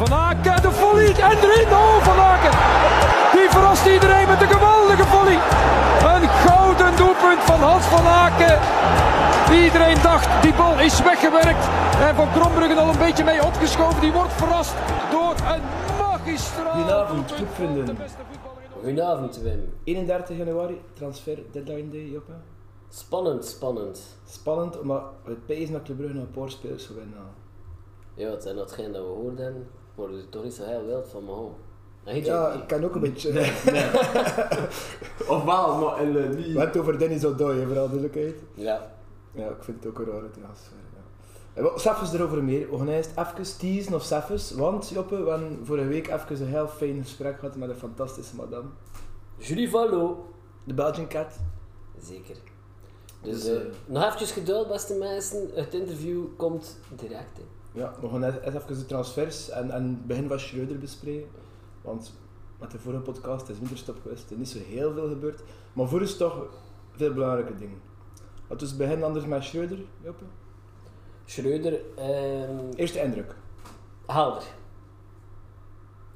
Van Aken, de volley en erin. Oh, Van Aken. Die verrast iedereen met een geweldige volley. Een gouden doelpunt van Hans van Aken. Iedereen dacht, die bal is weggewerkt. En Van Krombruggen al een beetje mee opgeschoven. Die wordt verrast door een magistraal. Goedenavond, clubvrienden. de Goedenavond Wim. 31 januari, transfer deadline day, Joppe. Spannend, spannend. Spannend, maar het pees dat Club Brugge nog een paar spelers zou winnen. Ja, het zijn datgene dat we hoorden, worden er toch niet zo heel wild van. En hij Ja, ik kan ook een beetje... Ofwel, maar in de We niet. hebben het over Dennis O'Doy, vooral duidelijkheid. Ja, Ja, ik vind het ook een rare transfer. Ja. En wel, Cijfers erover meer. We gaan eerst even teasen of cijfers, want Joppe, we hebben vorige week even een heel fijn gesprek gehad met een fantastische madame. Julie Vallo. De Belgian Cat. Zeker. Dus Dus, eh, eh, nog eventjes geduld beste mensen, het interview komt direct hè. Ja, we gaan eerst even de transfers en, en het begin van Schreuder bespreken. Want met de vorige podcast is winterstop geweest, er is niet zo heel veel gebeurd. Maar voor is toch veel belangrijke dingen. Laten we beginnen anders met Schreuder, Joppe. Schreuder, ehm Eerste indruk. helder.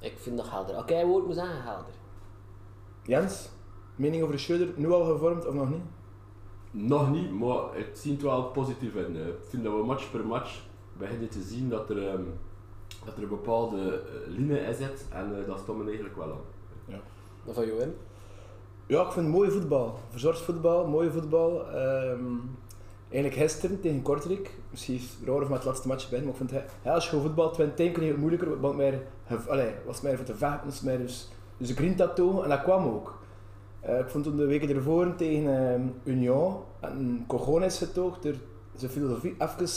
Ik vind dat helder. Oké, okay, woord moet zeggen helder. Jens, mening over Schreuder, nu al gevormd of nog niet? Nog niet, maar het ziet wel positief in. Ik vind dat we match per match beginnen te zien dat er, ehm, dat er een bepaalde uh, linie in zit en eh, dat stond me eigenlijk wel aan. Dat van jou Wim? Ja, ik vind mooie voetbal. Verzorgd voetbal, mooie voetbal. Ehm, eigenlijk gisteren tegen Kortrijk, misschien is het raar of met het laatste match ben, maar ik vind het heel schoon voetbal. Het werd een keer moeilijker, want allee, was meer voor te vechten, was dus, dus een green tattoo en dat kwam ook. Eh, ik vond toen de weken ervoor tegen ehm, Union en Cogones getoogd door zijn filosofie even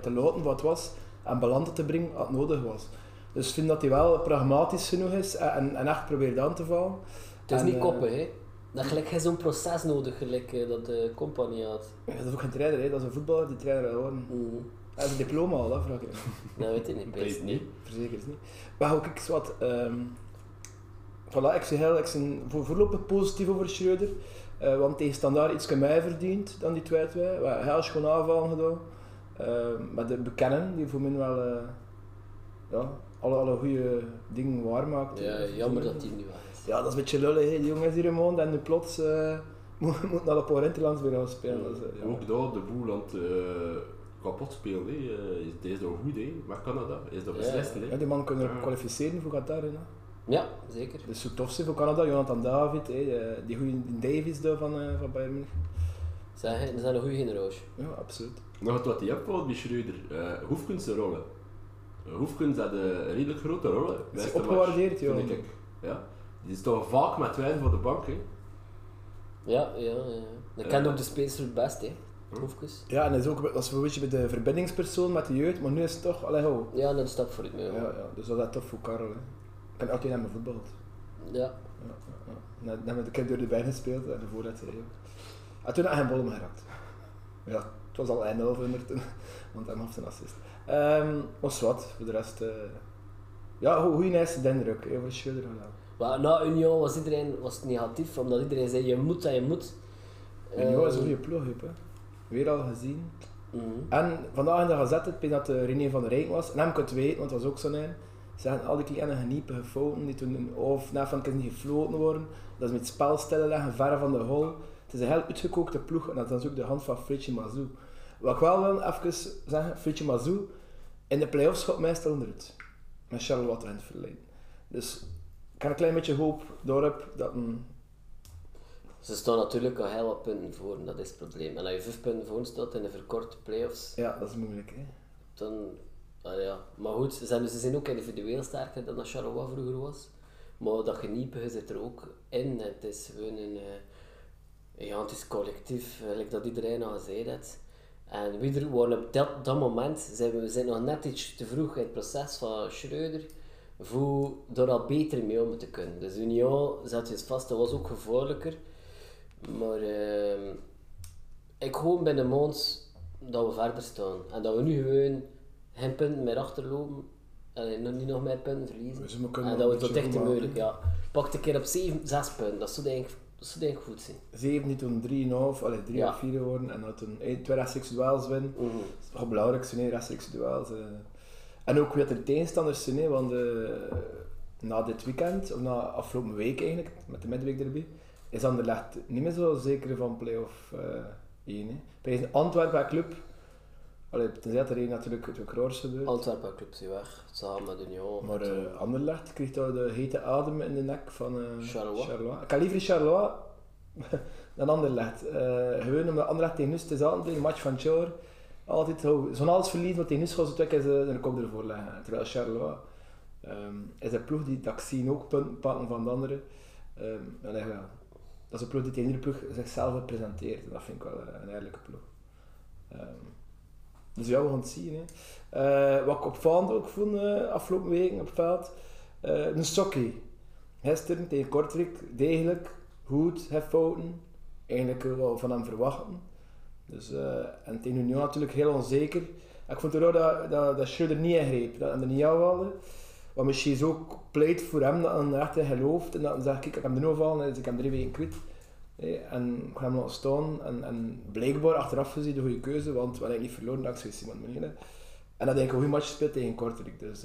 te laten wat was en balans te brengen wat nodig was. Dus ik vind dat hij wel pragmatisch genoeg is en, en, echt probeert aan te vallen. Het is En, niet eh, koppen hè. Dat gelijk zo'n proces nodig gelijk eh, dat de compagnie had. Ja, dat is ook geen trainer, hè. dat is een voetballer die trainer wil worden. Mm. Hij heeft een diploma al, dat vraag ik. Dat weet ik niet, Weet best niet. Verzekerd niet. Maar ook ik wat. ehm voilà, ik zeg heel, ik ben voor, voorlopig positief over Schreuder. eh, want tegen standaard iets mij verdient dan die twee twee. We hebben heel schoon aanvallen gedaan. Uh, met de bekennen, die voor mij wel eh, ja, alle, alle goede dingen waarmaakt. Ja, jammer dat die nu weg is. Ja, dat is een beetje lullig, hè. die jongens hier in maand en nu plots uh, moet, moet naar de Porentelands weer gaan spelen. Dat is, eh, ja. Ook daar de boel aan het eh, kapot spelen. hè. Eh, is deze nog goed hè? met Canada? Is dat Ja. beslissend? Ja, hè? die man kunnen Ja. kwalificeren voor Qatar. Hè. Ja, zeker. Dat zou tof zijn voor Canada, Jonathan David, hè, eh, die goede Davies daar van, eh, van Bayern München. Zijn, dat zijn een goede generatie. Ja, absoluut. Nog het wat hij opvalt bij Schreuder, uh, Hoefkens zijn rollen. Uh, Hoefkens had een redelijk grote rollen. Is Beste hij opgewaardeerd, joh? vind ik. Ja. Die is toch vaak met wijze voor de bank. Hè? Ja, ja, ja. Dat Ja. kent ook de speler het best, hè. Hoefkes. Ja, en dat is ook dat is een beetje bij de verbindingspersoon met de jeugd, maar nu is het toch, allee ho. Ja, dat is stap voor het Ja, meer. ja, dus dat is tof voor Karel. Hè. Ik kan altijd naar mijn voetbal. Ja. Ja, ja, ja. De kind door de bijn gespeeld en de vooruit En toen had hij een bol geraakt. Ja, was al 1-0 voor hem toen, want hij had zijn assist. Ehm was wat, voor de rest. eh ja, hoe goede eerste indruk over Schreuder gedaan. Maar na Union was iedereen was het negatief, omdat iedereen zei je moet dat je moet. Union is een Eh, goede ploeg, hè. Weer al gezien. mhm. En vandaag in de gazette, ik dat uh, René van der Rijn was, en hem kunt weten, want dat was ook zo een. Ze hadden al die kleine geniepige fouten die toen of na van niet gefloten worden. Dat is met spelstellen leggen, ver van de hol. Het is een heel uitgekookte ploeg en dat is ook de hand van Fritje Mazou. Wat ik wel wil even zeggen, Fritje Mazou, in de play-offs gaat meestal onderuit. Met Charlotte in het verleden. Dus ik heb een klein beetje hoop daarop dat een... Ze staan natuurlijk al heel wat punten voor, dat is het probleem. En als je vijf punten voor staat in de verkorte play-offs, Ja, dat is moeilijk hè. dan... ah ja. Maar goed, ze zijn, ze zijn ook individueel sterker dan dat Charleroi vroeger was. Maar dat geniepige zit er ook in. Het is gewoon een... eh, ja, het is collectief, gelijk dat iedereen al gezegd heeft. En er waren op dat, dat moment, zijn we, we zijn nog net iets te vroeg in het proces van Schreuder, voor daar al beter mee om te kunnen. Dus Union zet je vast, dat was ook gevaarlijker. Maar ehm, ik hoop bij de maand dat we verder staan. En dat we nu gewoon geen punten meer achterlopen. En nog niet nog meer punten verliezen. Dus we en dat we een tot echt goed mogelijk, ja. Pak een keer op 7, 6 punten. Dat zou denk ik, dat zou denk ik goed. 7 niet toen 3,5, allee 3 Ja. of 4 geworden en dat toen twee rechtstreeks duels winnen. Mhm. Dat is belangrijk zijn, rechtstreeks duels. eh. En ook wie dat er tegenstanders zijn, want eh, na dit weekend, of na afgelopen week eigenlijk, met de midweek erbij, is Anderlecht niet meer zo zeker van play-off eh 1. Hè. Bij een Antwerpen club, allee, tenzij dat er één natuurlijk het Kroors gebeurt, Antwerpen club is weg, samen met Union. maar eh Anderlecht krijgt daar de hete adem in de nek van eh Charleroi. Ik kan liever Charleroi dan Anderlecht. Eh gewoon omdat Anderlecht tegen Nus een match van Chor. Altijd zo- zo'n alles verliezen, want tegen Nus gaan ze twee keer ze- een kop ervoor leggen. Terwijl Charleroi ehm, is een ploeg die, dat ik zie ook punten pakken van de andere. Ehm, en ja, dat is een ploeg die tegen iedere ploeg zichzelf presenteert. En dat vind ik wel eh, een eerlijke ploeg. Ehm, dus ja, we gaan het zien. Hè. Eh, wat ik opvallend ook vond eh, afgelopen weken op het veld, eh een Sokkie. Gisteren tegen Kortrijk, degelijk, goed, heffouten. Eigenlijk eh, wel van hem verwachten. Dus, en tegen Union natuurlijk heel onzeker. Ik vond het ook dat, dat, dat niet ingreep, dat hij er niet aanvalde. Wat misschien is ook pleit voor hem dat hij echt in gelooft. En dat hij kijk, ik heb hem er nu vallen, dus ik heb hem drie weken kwijt. Hey, en ik ga hem staan. En, en blijkbaar achteraf gezien de goede keuze, want we hebben niet verloren dankzij Simon. En dat denk ik een goede match speelt tegen Kortrijk. Dus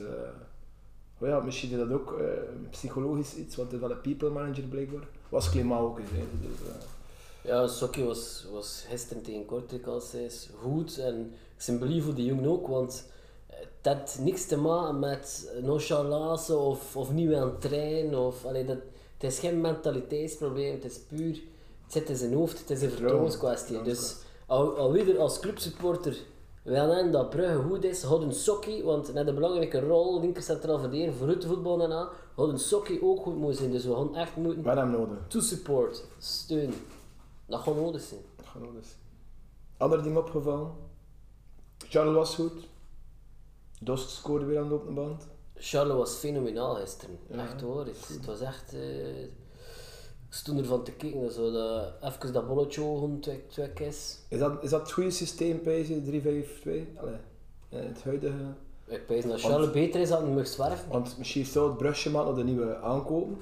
oh ja, misschien is dat ook eh, psychologisch iets, want het is wel een people manager blijkbaar. Was Clément ook eens. hè. Dus, eh, Ja, Sokkie was, was gisteren tegen Kortrijk al steeds goed en ik voor de jongen ook, want het had niks te maken met nonchalance of, of niet willen trainen. Of, allee, dat, het is geen mentaliteitsprobleem, het is puur, het zit in zijn hoofd, het is een vertrouwenskwestie. Dus al, alweer als clubsupporter wil hebben dat Brugge goed is, houd een Sokkie, want heeft een belangrijke rol, linker centraal verdediger, voor het voetbal en aan, houd een Sokkie ook goed moet zijn. Dus we gaan echt moeten hem nodig. to support, steun. Dat gaat nodig zijn. Dat gaat nodig zijn. Ander ding opgevallen. Charles was goed. Dost scoorde weer aan de opene band. Charles was fenomenaal gisteren. Ja, echt hoor. Het, het was echt. eh, stond ervan te kijken. Zo dat, even dat bolletje gewoon twee, twee is. Is dat, is dat het goede systeem, PSG 3-5-2? Allee, in het huidige... Ik weet dat Charles beter is dan mocht zwerven. Want misschien zou het brugje maken naar de nieuwe aankopen.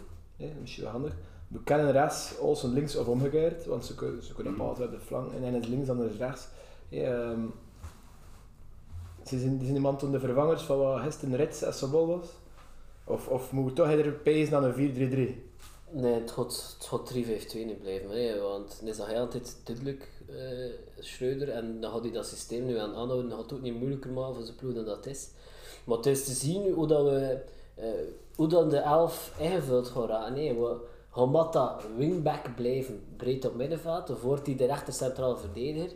Misschien wel handig. We kennen rechts, Olsen links of omgekeerd. Want ze kunnen, ze kunnen bepaald hebben de flank. En hij is links, dan is rechts. Ehm, ze zijn, die zijn iemand toen de vervangers van wat gisteren Rits en Sobol was. Of, of moet toch er pezen naar een 4-3-3? Nee, het gaat, het gaat 3-5-2 niet blijven. Hè, want dan is dat hij altijd duidelijk, eh Schreuder. En dan gaat hij dat systeem nu aan aanhouden. Dan gaat het ook niet moeilijker maken voor zijn ploeg dan dat is. Maar het is te zien hoe, dat we, eh, hoe dan de elf ingevuld gaat raken. Nee, we gaan Matta wingback blijven, breed op middenveld. Wordt hij de rechter centraal verdediger.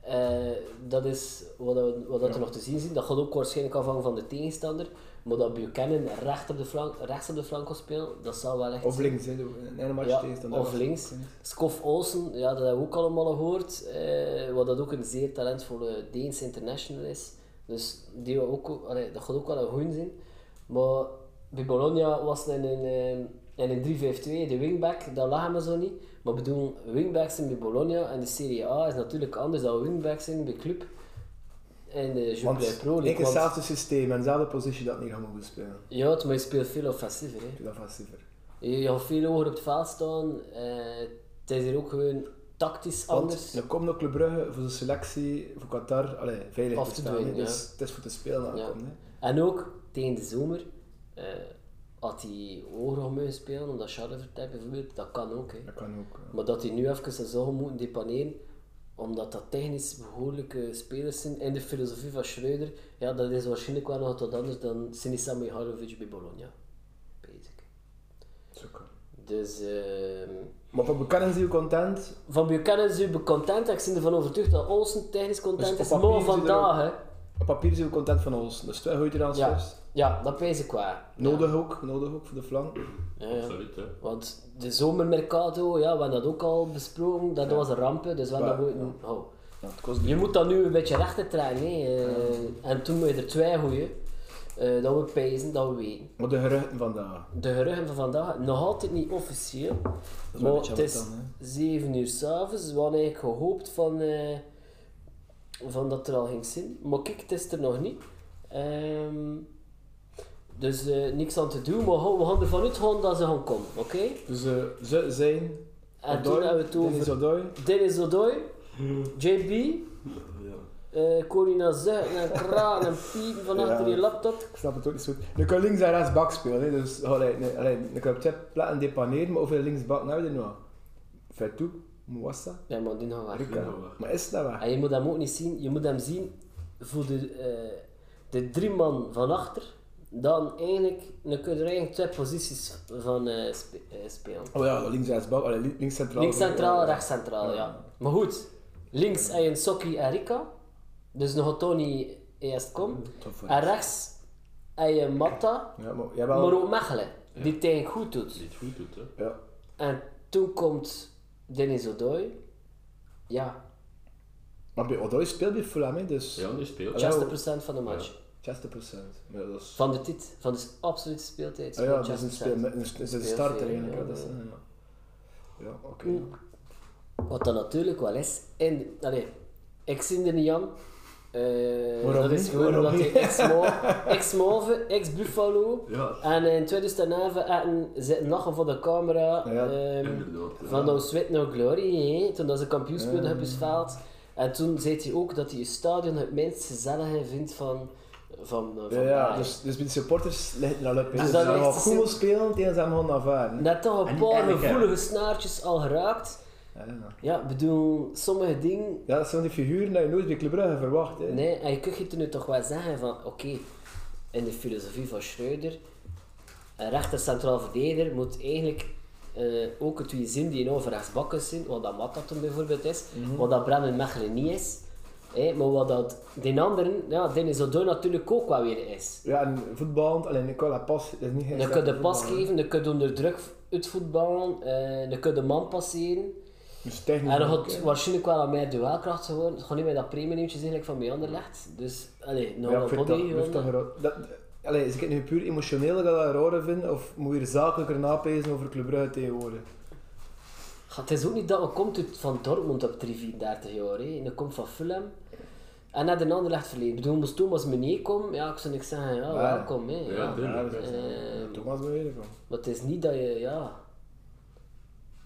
Eh, dat is wat, we, wat dat er nog te zien is. Dat gaat ook waarschijnlijk afhangen van de tegenstander. Maar dat Buchanan recht op de flank, rechts op de kan spelen, dat zal wel echt Of links, hè, in een match Ja, tegenstander of links. Skof Olsen, ja, dat hebben we ook allemaal gehoord. eh, wat dat ook een zeer talentvolle Deense international is. Dus die ook, allee, dat gaat ook wel een goeie zijn. Maar bij Bologna was het in een, eh, in een 3-5-2, de wingback, dat lag me zo niet. Maar bedoel, wingbacks zijn bij Bologna en de Serie A is natuurlijk anders dan wingbacks zijn bij club. En de Jupiler Pro ik League. want- hetzelfde systeem en dezelfde positie dat niet gaan mogen spelen. Ja, het- maar je speelt veel offensiever. Hè. Dat vastiever. Je gaat veel hoger op het veld staan. eh, het is hier ook gewoon tactisch anders. Er komt ook Club Brugge voor de selectie voor Qatar allee, veilig Af te staan. ja. Dus het is voor te spelen aankomen. hè. En ook tegen de zomer eh, had hij hoger mogen spelen, omdat Charles bijvoorbeeld, dat kan ook. Hè. Dat kan ook. ja. Maar dat hij nu even zijn zorgen moet depaneren, omdat dat technisch behoorlijke spelers zijn in de filosofie van Schreuder, ja, dat is waarschijnlijk wel nog wat anders dan Sinisa Mihailovic bij Bologna. Basic. Kan. Dus ehm, Maar van Buchanan zie je content. van Buchanan we content. Ik ben ervan overtuigd dat Olsen technisch content Dus is. Maar vandaag. Op papier zie je content van Olsen. Dus twee goede transfers. Ja, dat pees ik wel. Nodig ook, nodig ook voor de flank. Ja, ja. Absoluut, hè. Want de zomermercato, ja, we hebben dat ook al besproken, dat Ja. was een ramp, dus we hebben Ja, dat moeten... Oh. Ja, het kost Je moet dat nu een beetje rechter trekken, hè. eh, en toen moet je er twee goeie, eh, dat we pezen, dat we weten. Maar de geruchten vandaag. De geruchten van vandaag, nog altijd niet officieel, Dat is wel maar een het beetje is dan, hè. 7 uur s'avonds, we hadden eigenlijk gehoopt van, eh, van dat er al ging zijn, maar kijk, het is er nog niet. Ehm, dus eh, niks aan te doen, maar we gaan- ervan uitgaan dat ze gaan komen, oké? Dus eh, ze zijn. En toen hebben we het Dennis over Odoi. Dennis Odoi, JB, Ja. eh, je naar zuchten en kraken en piepen van Ja. achter je laptop. Ik snap het ook niet zo goed. Nu kan links en rechts bak spelen, hè. dus allee, nee, allee, ik kan op twee platen depaneren, maar hoeveel linksbak nou er nog? Mouassa, Ja, maar die gaan weg. Maar is dat waar? En je moet hem ook niet zien, je moet hem zien voor de, eh, de drie man van achter. Dan eigenlijk, dan kun je er eigenlijk twee posities van eh, spe- spelen. Oh ja, links en rechts bak, allee, li- links centraal. Links centraal, Ja. rechts centraal, ja. Ja. Maar goed, links heb je een Sokki en Rika. Dus nog Tony eerst komt. En rechts heb je Matta, Ja, maar, maar ook Mechelen. Die het goed doet. Die het goed doet, hè. Ja. En toen komt Denis Odoi. Ja, Maar bij Odoi speelt bij Fulham, hè, dus Ja, die speelt. Ja. 60% van de match. 60%. Maar dat is... Van de tit, van de absolute speeltijd. Ah ja, speelt dus een, 60%. speel, een, een, starter eigenlijk. ja, dat is, ja. ja, ja oké. Wat dan natuurlijk wel is. En, allee, ik zie er niet aan. Eh, dat is gewoon omdat hij ex-Mo- ex-Move, ex-Buffalo. Ja, En in 2011 hadden ze lachen voor de camera. Ja, ehm, van No Sweat No Glory, toen dat ze kampioen speelde Ja. op het veld. En toen zei hij ook dat hij het stadion het minst gezellige vindt van, van, Ja, van ja, dus, dus bij de supporters ligt er al op. Dus dat gaan te goed spelen, tegen ze afvaren. Net toch En een paar gevoelige snaartjes al geraakt. Ja, ja. Bedoel, sommige dingen ja, dat zijn die figuren die je nooit bij Club Brugge verwacht. Hè. Nee, en je kunt je toen nu toch wel zeggen van, oké, in de filosofie van Schreuder, een rechter centraal verdediger moet eigenlijk eh, ook het wie zin die over rechtsbakken zijn, wat dat Matta toen bijvoorbeeld is, Mhm. wat dat Brennan Mechelen niet is, hè, maar wat dat die anderen, ja, Dennis natuurlijk ook wel weer is. Ja, en voetballend, alleen ik kan dat pas, dat is niet Dan kun je pas geven, dan kun je onder druk uitvoetballen, eh dan kun je de man passeren. Dus technisch En dan ook, gaat hè. waarschijnlijk wel aan meer duelkracht geworden. Het gaat niet met dat premiumtje eigenlijk van mij legt. Dus, allee, nog Ja, een body dat, gewoon. dat dat, Allee, is ik het nu puur emotioneel dat ik dat raar vind, of moet je er zakelijker napezen over Club Brugge tegenwoordig? Ja, Het is ook niet dat we komt uit van Dortmund op 3, 34 jaar. Hè. En dat komt van Fulham. En naar de ander legt verleden. Ik bedoel, moest Thomas Meneer komen, ja, ik zou niks zeggen, ja, Ja. welkom. Hè, Ja, ja. dat is Ehm, Thomas van. Maar het is niet dat je, ja...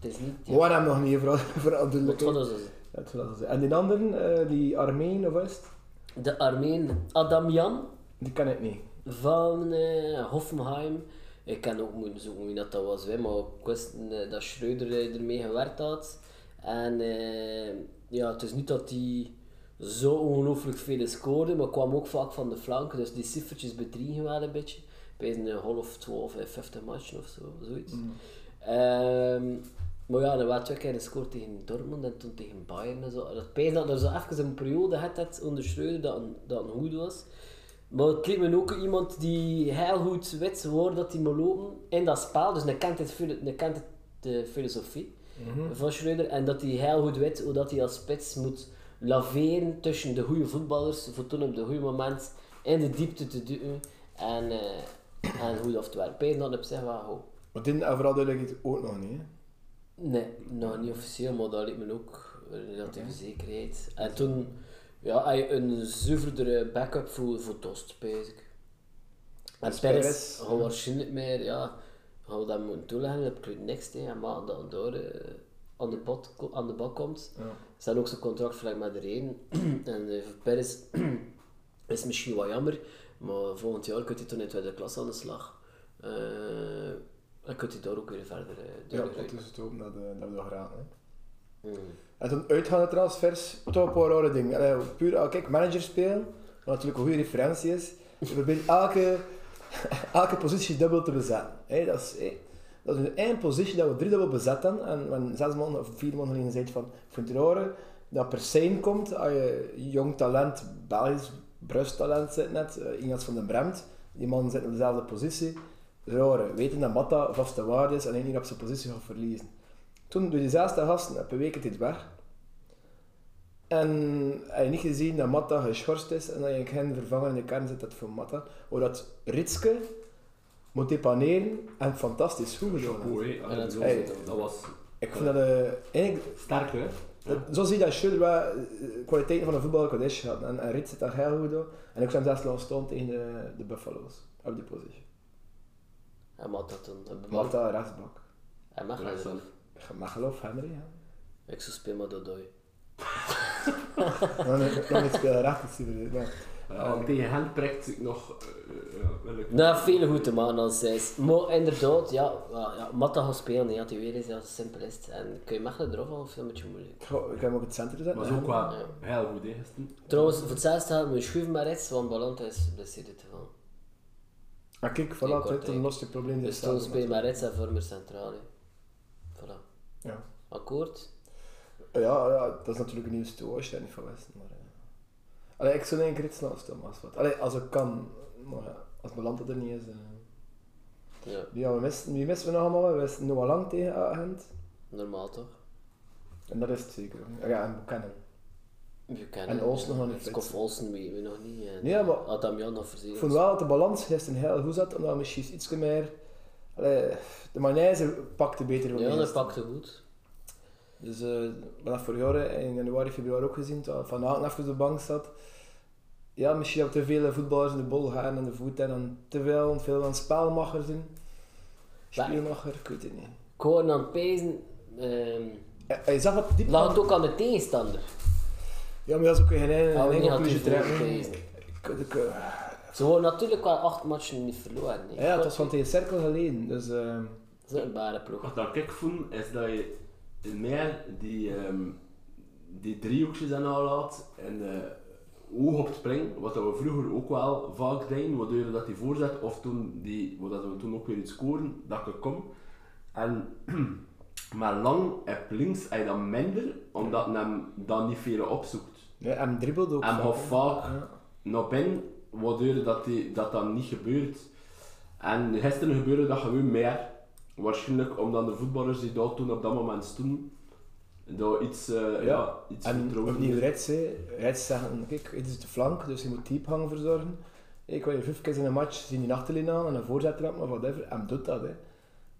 Het is niet... Maar we hebben hem nog niet? Ja, het was dat. En die anderen, eh, die Armeen of wat is het? De Armeen Adamian Die kan ik niet. van eh, Hoffenheim. Ik kan ook moeten zoeken wie dat, dat was, hè, maar ik wist eh, dat Schreuder ermee gewerkt had. En eh, ja, het is niet dat hij zo ongelooflijk veel scoorde, maar kwam ook vaak van de flanken, dus die cijfertjes bedriegen wel een beetje. Bij een half 12, eh, 50 matchen of zo, zoiets. Ehm, maar ja, er werd twee keer gescoord tegen Dortmund en toen tegen Bayern en zo. Dat pijn dat er zo even een periode had het onder Schreuder dat een, dat een goed was. Maar het leek me ook iemand die heel goed weet waar dat hij moet lopen in dat spel. Dus hij kent, het, filo- hij kent het, de filosofie van Schreuder. En dat hij heel goed weet hoe dat hij als spits moet laveren tussen de goede voetballers. Voor toen op de goede moment in de diepte te duwen. En, eh, en goed af te werken. Pijn dat op zich wel goed. Maar dit en vooral duidelijkheid ook nog niet. Hè. Nee, nou niet officieel, maar dat liet me ook relatieve zekerheid. En toen ja, had je een zuiverdere backup voor, voor Dost, bezig. En Perez gaat waarschijnlijk meer, ja, gaan we dat moeten toeleggen, heb ik niks tegen, en maar dat door eh, aan, de pot, aan de bak komt. Ja. Zijn ook zijn contract verlengd met de reden. en voor Perez is misschien wat jammer, maar volgend jaar kunt hij toen in tweede klas aan de slag. Eh en kunt hij daar ook weer verder uh, Ja, dat is het ook dat, eh, dat we dat. Hè. Mm. En toen uitgaande transfers, toch een paar rare dingen. Allee, puur, ah, kijk, manager spelen, wat natuurlijk een goede referentie is. Je probeert elke, elke positie dubbel te bezetten. Hè, dat, is, hè, dat is nu één positie dat we drie dubbel bezetten. En when zes maanden of vier maanden geleden zei van, ik vind het raar dat per se komt als je jong talent, Belgisch brusttalent zit net, uh, Ingas van den Bremt, die man zit op dezelfde positie. Raar, weten dat Matta vaste waarde is en hij niet op zijn positie gaat verliezen. Toen, door die zesde gasten, heb een week dit weg. En heb je niet gezien dat Matta geschorst is en dat je geen vervanger in de kern zit dat voor Matta. Hoe dat Ritske moet depaneren en fantastisch goed gedaan. heeft. Ja, dat Hey. was Ik vind dat eigenlijk, sterk, hè? dat, zo zie je dat Schöder wel eh, kwaliteiten van een voetballer kan gehad. En, en Rits zit daar heel goed door. En ik zou hem zelfs laten staan tegen de, de Buffalo's op die positie. Hij mag dat doen. Hij mag, Matta rechtsbak. hij mag Ja, dat zo. doen. Je mag geloof Henry. Ja. Ik zou spelen met Dodoi. nog niet, nog niet spelen recht is hij maar, Ja, want tegen hen prikt ik nog... eh, ja, ik- Nou, veel goed te maken als zij is. Maar inderdaad, ja, ja, Matta gaat spelen, ja, die weer is, ja, simpel is het. En kun je Mechelen halen of is dat een beetje moeilijk? Goh, ik heb hem ook het centrum zetten. Maar zo ook wel Ja. heel goed, hè. Trouwens, voor hetzelfde gaat mijn schuif maar rechts, want Ballant is geblesseerd te veel. Ah, kijk, voilà, het dan lost je probleem. Dus toen speel je maar rechts en vormer centraal. hè. Voilà. Ja. Akkoord? Ja, ja, dat is natuurlijk een nieuwe stoel als je daar niet van wist. Maar, eh. Allee, ik zou iets snel staan als wat. Allee, als ik kan. Maar ja, als Beland er niet is. eh. Ja, Ja, we missen, wie missen we nog allemaal? We missen Noah Lang tegen Agent. normaal toch? En dat is het zeker. Ja, en Buchanan. Buchanan. En Olsen nog niet fit. Olsen weten we nog niet. En Ja, maar- Adam Jan nog verzekerd. vond wel dat de balans gisteren heel goed zat, omdat misschien iets meer... Allee, de Magnese pakte beter voor Ja, dat pakte goed. Dus eh, we hebben dat vorig jaar in januari, februari ook gezien, toen Van Aken even op de bank zat. Ja, misschien hebben te veel voetballers in de bol gaan en de voet en dan te veel, veel aan spelmacher zijn. Spielmacher, ik weet het niet. Ik aan het pezen, ehm Ja, je zag wat diep. lag het ook aan de tegenstander. Ja, maar dat is ook weer geen aan. Ik- ik, eh, Ze worden natuurlijk wel acht matchen niet verloren. Nee. Ja, het was van tegen Cirkel geleden, dus... eh, Dat is een bare ploeg. Wat dat ik vond, is dat je meer die, ehm die driehoekjes en al laat en uh, oog op het springen, wat dat we vroeger ook wel vaak deden, waardoor dat die voorzet of toen die, wat dat we toen ook weer iets scoren, dat ik kom. En maar lang op links heb je dat minder, omdat hij hem dan niet veel opzoekt. Ja, en dribbelde ook En gaat vaak Ja. naar binnen, waardoor dat, die, dat dan niet gebeurt. En gisteren gebeurde dat gewoon meer. Waarschijnlijk omdat de voetballers die daar toen op dat moment stonden, daar iets, eh ja. iets En opnieuw Reds, hè. Reds zeggen, kijk, dit is de flank, dus je moet diep hangen verzorgen. Ik wil je vijf keer in een match zien die achterlijn aan en een voorzet trappen of whatever, en doet dat. Hè.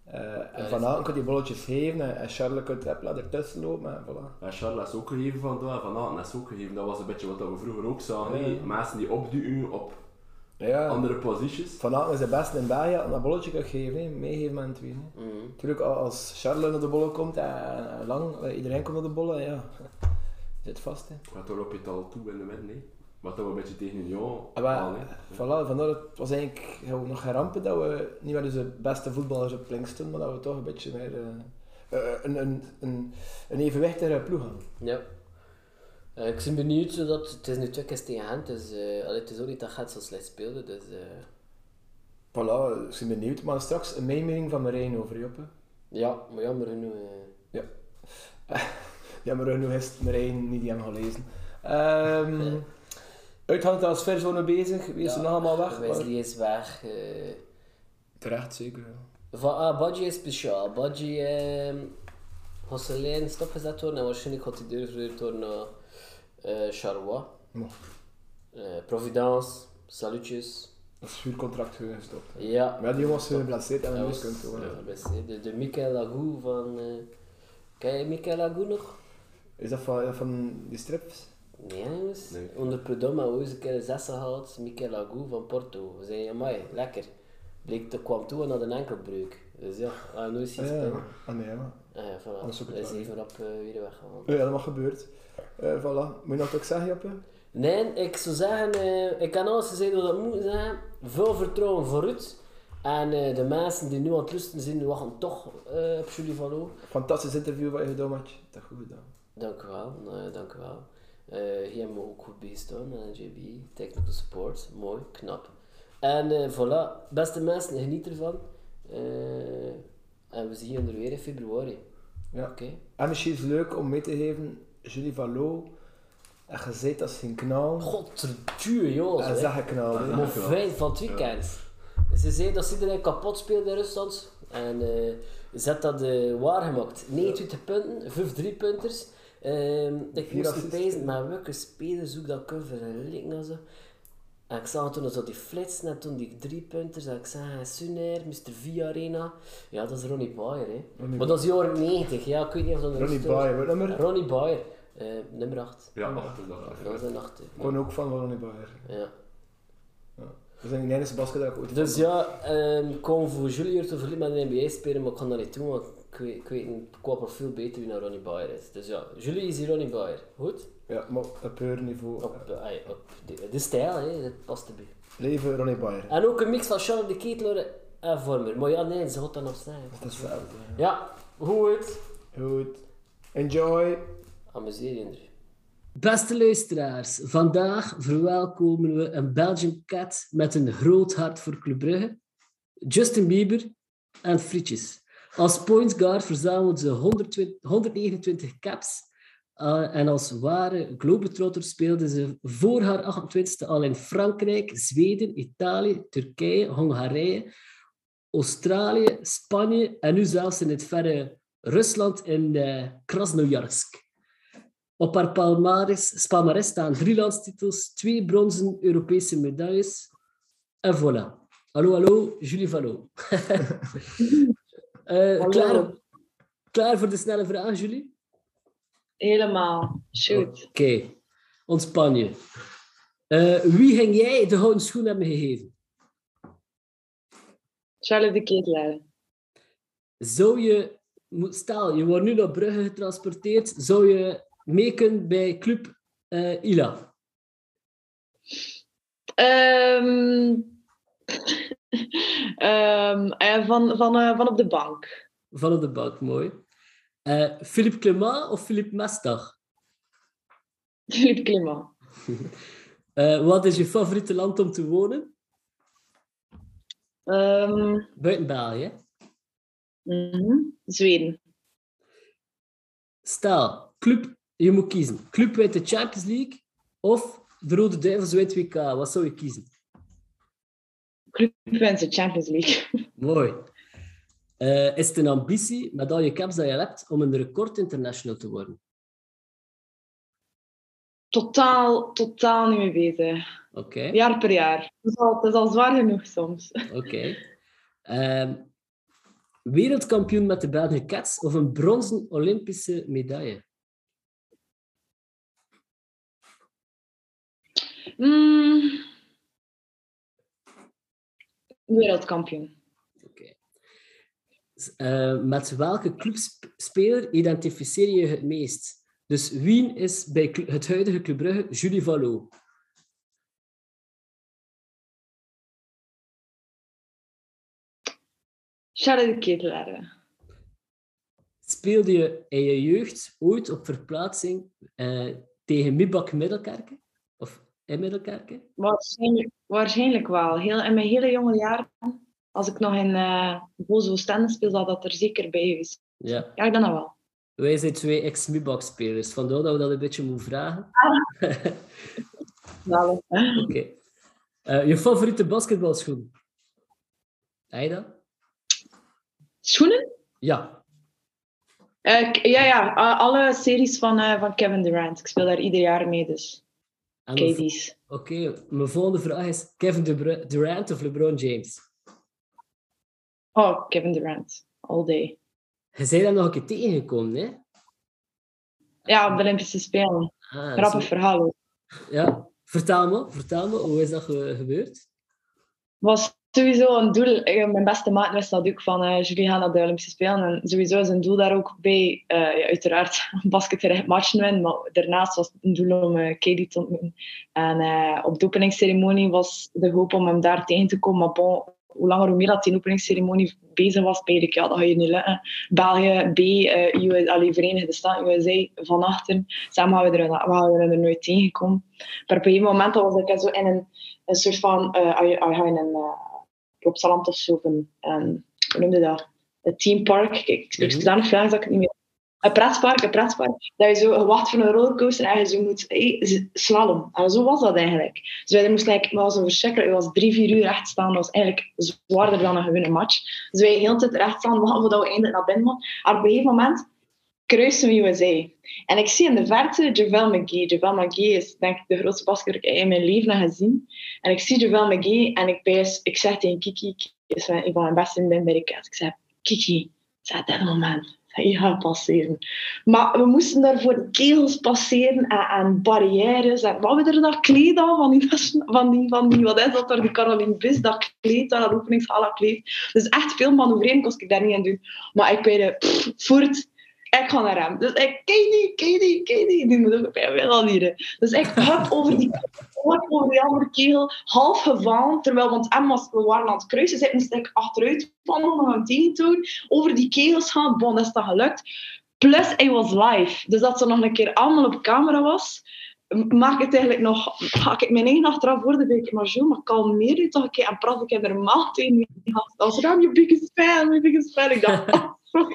Eh, en Ja, Van is- Aken kan die bolletjes geven en, en Charles kan het ertussen lopen en voilà. Ja, Charles is ook gegeven van daar, Van Aten is ook gegeven. Dat was een beetje wat we vroeger ook zagen. Ja. Mensen die opduwen op Ja, andere posities. Van Aken is de beste in België en dat bolletje kan geven, meegeven met een twee. Natuurlijk, al- als Charles naar de bollen komt en, en lang, eh, iedereen komt naar de bollen, ja, zit vast. Hè. Wat daar op je het al toe in de midden. hè. Wat dat we een beetje tegen Union Ah, halen, hè. Voilà, vandaar dat het was eigenlijk gewoon nog geen rampen dat we niet meer de beste voetballers op links stonden, maar dat we toch een beetje meer eh, eh, een, een, een, een evenwichtige ploeg hadden. Ja. Eh, ik ben benieuwd, zodat, het is nu twee keer tegen Gent, dus eh, allee, het is ook niet dat Gent zo slecht speelde, dus... eh, Voilà, ik ben benieuwd, maar straks een meemering van Marijn over Joppe. ja, maar jammer genoeg... eh, Ja, maar nu heeft Marijn niet die hem gelezen. Um, Uitgang transferzone bezig, wie is er nog allemaal weg? Wesley is weg. eh, Terecht, zeker. ja. Van, ah, Badji is speciaal. Badji ehm zijn lijn stopgezet worden en waarschijnlijk gaat hij doorverhuurd worden naar eh Charleroi. Mo. Eh, Providence, salutjes. Dat is vuurcontract gestopt. hè. Ja. Maar die was geblesseerd en was- kunt hè. de, de Michael Lagou van... eh ken je Michael Lagou nog? Is dat van, van die strips? Nee jongens. Nee. Onder Prudhomme hebben we een keer een zes gehaald. Michael Lagou van Porto. We zeiden, amai, lekker. Bleek, dat kwam toe en had een enkelbreuk. Dus ja, heeft nooit zien Ah, ja. Ah nee, maar. Ah, ja, voilà. Ook Hij is even op eh, weer weggehaald. Ja, dat mag gebeurd. Eh voilà. Moet je nog iets zeggen, Joppe? Nee, ik zou zeggen, eh, ik kan alles zeggen wat dat moet zeggen. Veel vertrouwen voor Ruud. En de mensen die nu aan het lusten zijn, wachten toch op Julie van Loo. Fantastisch interview wat je gedaan hebt. Dat goed gedaan. Dank u wel, nou, dank u wel. Eh, hier me ook goed bijgestaan en eh, JB, technical support, mooi, knap. En eh, voilà, beste mensen, geniet ervan. en we zien jullie weer in februari. Ja. Oké. En misschien is leuk om mee te geven, Julie Valo. En je zit als een knal. Godverduur, joh. En zeg een knal. Maar fijn van het weekend. Ze zei dat iedereen kapot speelde in Rusland. En uh, ze had dat uh, waargemaakt. 29 ja. punten, 5 3-punters. Um, ik moest dat pezen, maar welke speler zoek dat cover en linken en zo. En ik zag toen zo die flitsen en toen die drie punters. En ik zag Suner, Mr. V Arena. Ja, dat is Ronnie Bayer. Hè. Ronnie maar dat is jaren 90. Ja, ik weet niet of dat Ronnie Bayer, wat nummer? Ronnie Bayer, uh, eh, nummer 8. Ja, 8 is dat. Dat is een 8. Gewoon ook van Ronnie Bayer. Ja. ja. Dat zijn de enige basket dat ik Dus ja, um, ik kwam voor Juliër te verliezen met een NBA spelen, maar ik kon dat niet doen, want ik weet, ik weet niet qua profiel beter wie naar Ronnie Bayer is. Dus ja, Julie is hier Ronnie Bayer. Goed? Ja, maar op haar niveau. Op, eh, op de, de stijl, hè, dat past erbij. Leven Ronnie Bayer. En ook een mix van Charles de Ketelaar en Vormer. Maar ja, nee, ze gaat dan nog snijden. Dat is fout. Ja, goed. Goed. Enjoy. Amuseer je. Beste luisteraars, vandaag verwelkomen we een Belgian cat met een groot hart voor Club Brugge, Justin Bieber en frietjes. Als point guard verzamelt ze 120 129 caps uh, en als ware globetrotter speelde ze voor haar 28e al in Frankrijk, Zweden, Italië, Turkije, Hongarije, Australië, Spanje en nu zelfs in het verre Rusland in uh, Krasnojarsk. Op haar palmares, staan drie landstitels, twee bronzen Europese medailles. En voilà. Hallo, hallo, Julie Vallot. uh, klaar, klaar voor de snelle vraag, Julie? Helemaal. Shoot. Oké, okay. ontspan je. Uh, wie ging jij de houten schoen hebben gegeven? Charlotte de Ketelaar. Zou je, stel, je wordt nu naar Brugge getransporteerd, zou je mee bij Club uh, Ila? Um, uh, van, van, uh, van op de bank. Van op de bank, mooi. Philippe Clement of Philippe Mestag? Philippe Clement. wat is je favoriete land om te wonen? Um, Buiten België? Mm -hmm. Zweden. Stel, club je moet kiezen. Club wint de Champions League of de Rode Duivels wint WK. Wat zou je kiezen? Club wint de Champions League. Mooi. Uh, is het een ambitie, met al je caps dat je hebt, om een record international te worden? Totaal, totaal niet mee bezig. Oké. Okay. Jaar per jaar. Het is al, het is al zwaar genoeg soms. Oké. Okay. Uh, wereldkampioen met de Belgische Cats of een bronzen Olympische medaille? Mm. Wereldkampioen. Oké. Okay. Uh, met welke clubspeler identificeer je het meest? Dus wie is bij het huidige Club Brugge Julie Vallot? Charles de Ketelaar. Speelde je in je jeugd ooit op verplaatsing uh, tegen Mibak Middelkerken? In Middelkerken? Waarschijnlijk, waarschijnlijk wel. Heel, in mijn hele jonge jaren, als ik nog in uh, Bozo Oostende speel, zal dat er zeker bij geweest. Ja. Ja, ik denk dat wel. Wij zijn twee ex-Mibak-spelers, vandaar dat we dat een beetje moeten vragen. Ah. Oké. Okay. Uh, je favoriete basketbalschoen? Aida? Schoenen? Ja. Uh, ja, ja. alle series van, van Kevin Durant. Ik speel daar ieder jaar mee, dus... Oké, okay. mijn volgende vraag is Kevin Durant of LeBron James? Oh, Kevin Durant. All day. Je zei dat nog een keer tegengekomen, hè? Ja, op de Olympische Spelen. Ah, Grappig zo... verhaal. Ja, vertel me, vertel me, hoe is dat gebeurd? was sowieso een doel. Mijn beste maat wist dat ook van uh, jullie gaan naar de Olympische Spelen. En sowieso is een doel daar ook bij, uh, uiteraard, basketterrecht matchen winnen. Maar daarnaast was het een doel om uh, Katie te ontmoeten. En op de openingsceremonie was de hoop om hem daar tegen te komen. Maar hoe langer hoe meer dat die openingsceremonie bezig was, eigenlijk, ja, dat ga je niet lukken. België, B, US, allee, Verenigde Staten, USA, van achter. Samen gaan we er, we er nooit tegenkomen. Maar op een moment was ik zo in een, soort van... Als je in een... Op Zaland of zo, een, een, hoe noemde dat? Een teampark. Kijk, ik spreek zodanig Vlaams dat ik het niet meer... Een pretpark, een pretpark. Dat je zo wacht voor een rollercoaster en je zo moet hey, slalom. En zo was dat eigenlijk. Dus wij moesten like, was een verschrikkelijk. Het was drie, vier uur recht staan. Dat was eigenlijk zwaarder dan een gewone match. Dus wij heel de tijd recht staan, wachten voordat we eindelijk naar binnen. En op een gegeven moment kruisen we USA. En ik zie in de verte JaVale McGee. JaVale McGee is denk ik de grootste basketter die ik in mijn leven heb gezien. En ik zie JaVale McGee en ik, bijs, ik zeg tegen Kiki, is een van mijn beste vrienden bij de kast. Ik zeg, Kiki, is dit moment. ja, passeren. Maar we moesten daarvoor kegels passeren en, en barrières. En wat we er dat kleed aan, van die, van die, van die wat is dat daar, die Caroline Bis, dat kleed, dat openingshala kleed. Dus echt veel manoeuvreren kost ik daar niet aan doen. Maar ik weet het, voert, ik ga naar hem. Dus ik, Katie, Katie, Katie, die moet ook al hier. Dus ik heb over die, over die andere kegel, half gevallen, terwijl, want Emma, we waren aan het kruisen, zit moest ik achteruit wandelen, nog een tegentoon, over die kegels gaan, bon, dat is dan gelukt. Plus, hij was live. Dus dat ze nog een keer allemaal op camera was, maak het eigenlijk nog, ga ik mijn eigen achteraf worden, ik maar zo, maar kalmeer je toch een keer en praat ik er normaal tegen. Als Ram, je biggest fan, je biggest fan. Ik dacht, oh, fuck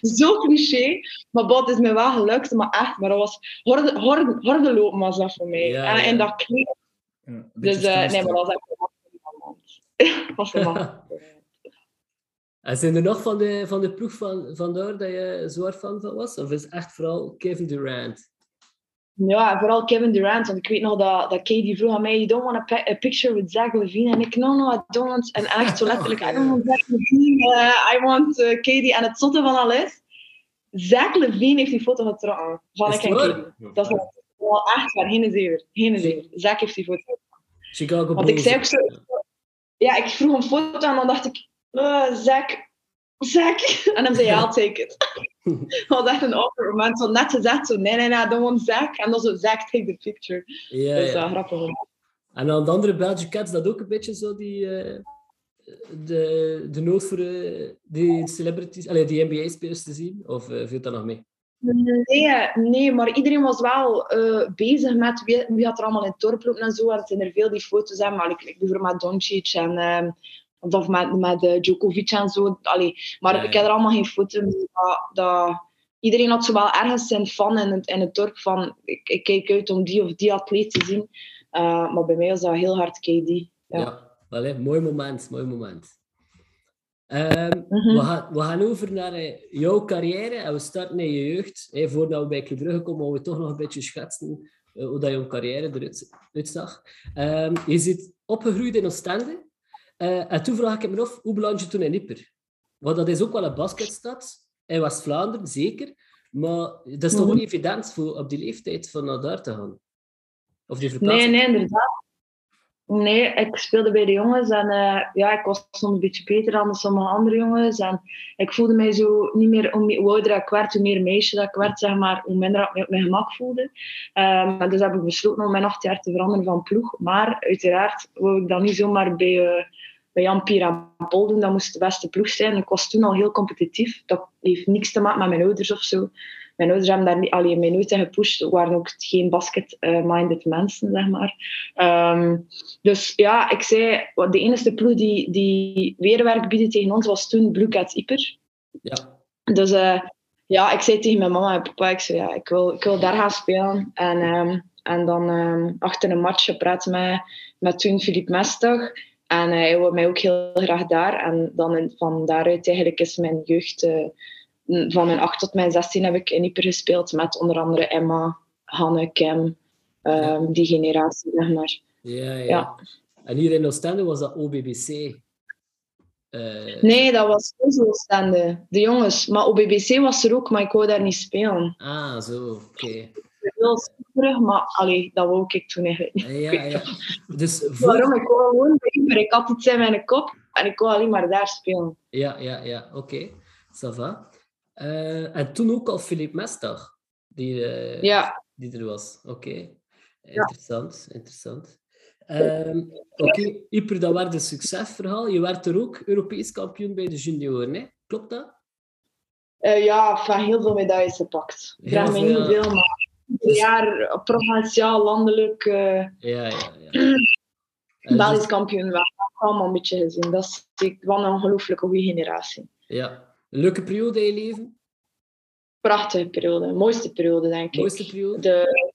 zo cliché. Maar bot is me wel gelukt, maar echt. Maar dat was horde, horde, horde lopen was dat voor mij. Ja, en, ja. en dat kleed. Ja, Dus uh, nee, maar dat was echt was een man. En zijn er nog van de, van de ploeg van, vandaar dat je zwaar fan van was? Of is het echt vooral Kevin Durant? Ja, vooral Kevin Durant. Want ik weet nog dat, dat Katie vroeg aan mij: You don't want a, a picture with Zach Levine? En ik: No, no, I don't want. En echt zo letterlijk: I don't want Zach Levine. Uh, I want uh, Katie. En het zotte van alles: Zach Levine heeft die foto getrokken van ik en Katie. Dat is wel echt waar, geen zever. Geen zever. Zach heeft die foto Chicago Want ik zei ook zo... Ja, ik vroeg een foto en dan dacht ik... Uh, Zach, Zach. En dan zei ja, I'll take it. dat was echt een awkward moment. Zo net gezegd, zo nee, nee, nee, I don't want Zach. En dan zo, Zach, take the picture. Ja, dat is ja. grappig. En aan de andere Belgian Cats, dat ook een beetje zo die... Uh, de, de nood voor uh, die celebrities, allee, die NBA-spelers te zien? Of uh, viel dat nog mee? Nee, nee, maar iedereen was wel uh, bezig met wie, wie had er allemaal in het dorp lopen en zo. En het zijn er veel die foto's hebben, maar ik, ik bijvoorbeeld met Doncic en uh, of met, met Djokovic en zo. Allee, maar ja, ik heb er allemaal geen foto's dat, dat, Iedereen had zo wel ergens zijn fan in het, in het dorp van ik, ik kijk uit om die of die atleet te zien. Uh, maar bij mij was dat heel hard KD. Ja, ja mooi moment, mooi moment. Um, mm -hmm. we, gaan, we, gaan, over naar uh, jouw carrière en we starten in je jeugd. Hey, voordat we bij Club komen, gaan we toch nog een beetje schetsen uh, hoe dat jouw carrière eruit uitzag. Um, je zit opgegroeid in Oostende. Uh, en toen vraag ik me af, hoe beland je toen in Ieper? Want dat is ook wel een basketstad. In West-Vlaanderen, zeker. Maar dat is toch mm -hmm. niet evident voor op die leeftijd van naar daar te gaan? Of die nee, nee, inderdaad. Nee, ik speelde bij de jongens en uh, ja, ik was soms een beetje beter dan sommige andere jongens. En ik voelde mij zo niet meer, hoe ouder ik werd, hoe meer meisje dat ik werd, zeg maar, hoe minder ik me op mijn gemak voelde. Um, dus heb ik besloten om mijn acht jaar te veranderen van ploeg. Maar uiteraard wou ik dan niet zomaar bij, uh, bij Jan Paul doen. Dat moest de beste ploeg zijn. Ik was toen al heel competitief. Dat heeft niks te maken met mijn ouders of zo. Mijn ouders hebben daar niet alleen mij nooit in gepusht. waren ook geen basket-minded mensen, zeg maar. Um, dus ja, ik zei, de enige ploeg die, die weerwerk biedde tegen ons was toen Blue Cats Ieper. Ja. Dus uh, ja, ik zei tegen mijn mama en papa, ik zei, ja, ik wil, ik wil daar gaan spelen. En, um, en dan um, achter een match gepraat met, met toen Philippe Mestag. En uh, hij wilde mij ook heel graag daar. En dan van daaruit eigenlijk is mijn jeugd... Uh, van mijn 8 tot mijn 16 heb ik in Ieper gespeeld met onder andere Emma, Hanne, Kim, um, ja. die generatie, zeg maar. Ja, ja, ja. En hier in Oostende was dat OBBC? Uh... Nee, dat was Oostende, de jongens. Maar OBBC was er ook, maar ik wou daar niet spelen. Ah, zo, oké. Okay. Heel super, maar allee, dat wou ik toen eigenlijk niet. Ja, ja. Dus voor... Waarom? Ik wou gewoon bij Ieper. Ik had iets in mijn kop en ik wou alleen maar daar spelen. Ja, ja, ja, oké. Okay. Ça va. Uh, en toen ook al Philippe Mestag, die, uh, ja. die er was. Oké, okay. interessant, ja. interessant. Um, Oké, okay. Ieper, dat werd een succesverhaal. Je werd er ook Europees kampioen bij de junioren, hè? klopt dat? Uh, ja, van heel veel medailles gepakt. Ik vraag me niet veel, maar ieder jaar provinciaal, landelijk. ja, ja, ja. Belgisch dus... kampioen, we hebben allemaal een beetje gezien. Dat is wel een ongelooflijk goede generatie. Ja, leuke periode in je leven? Prachtige periode. Mooiste periode, denk ik. Mooiste periode? De,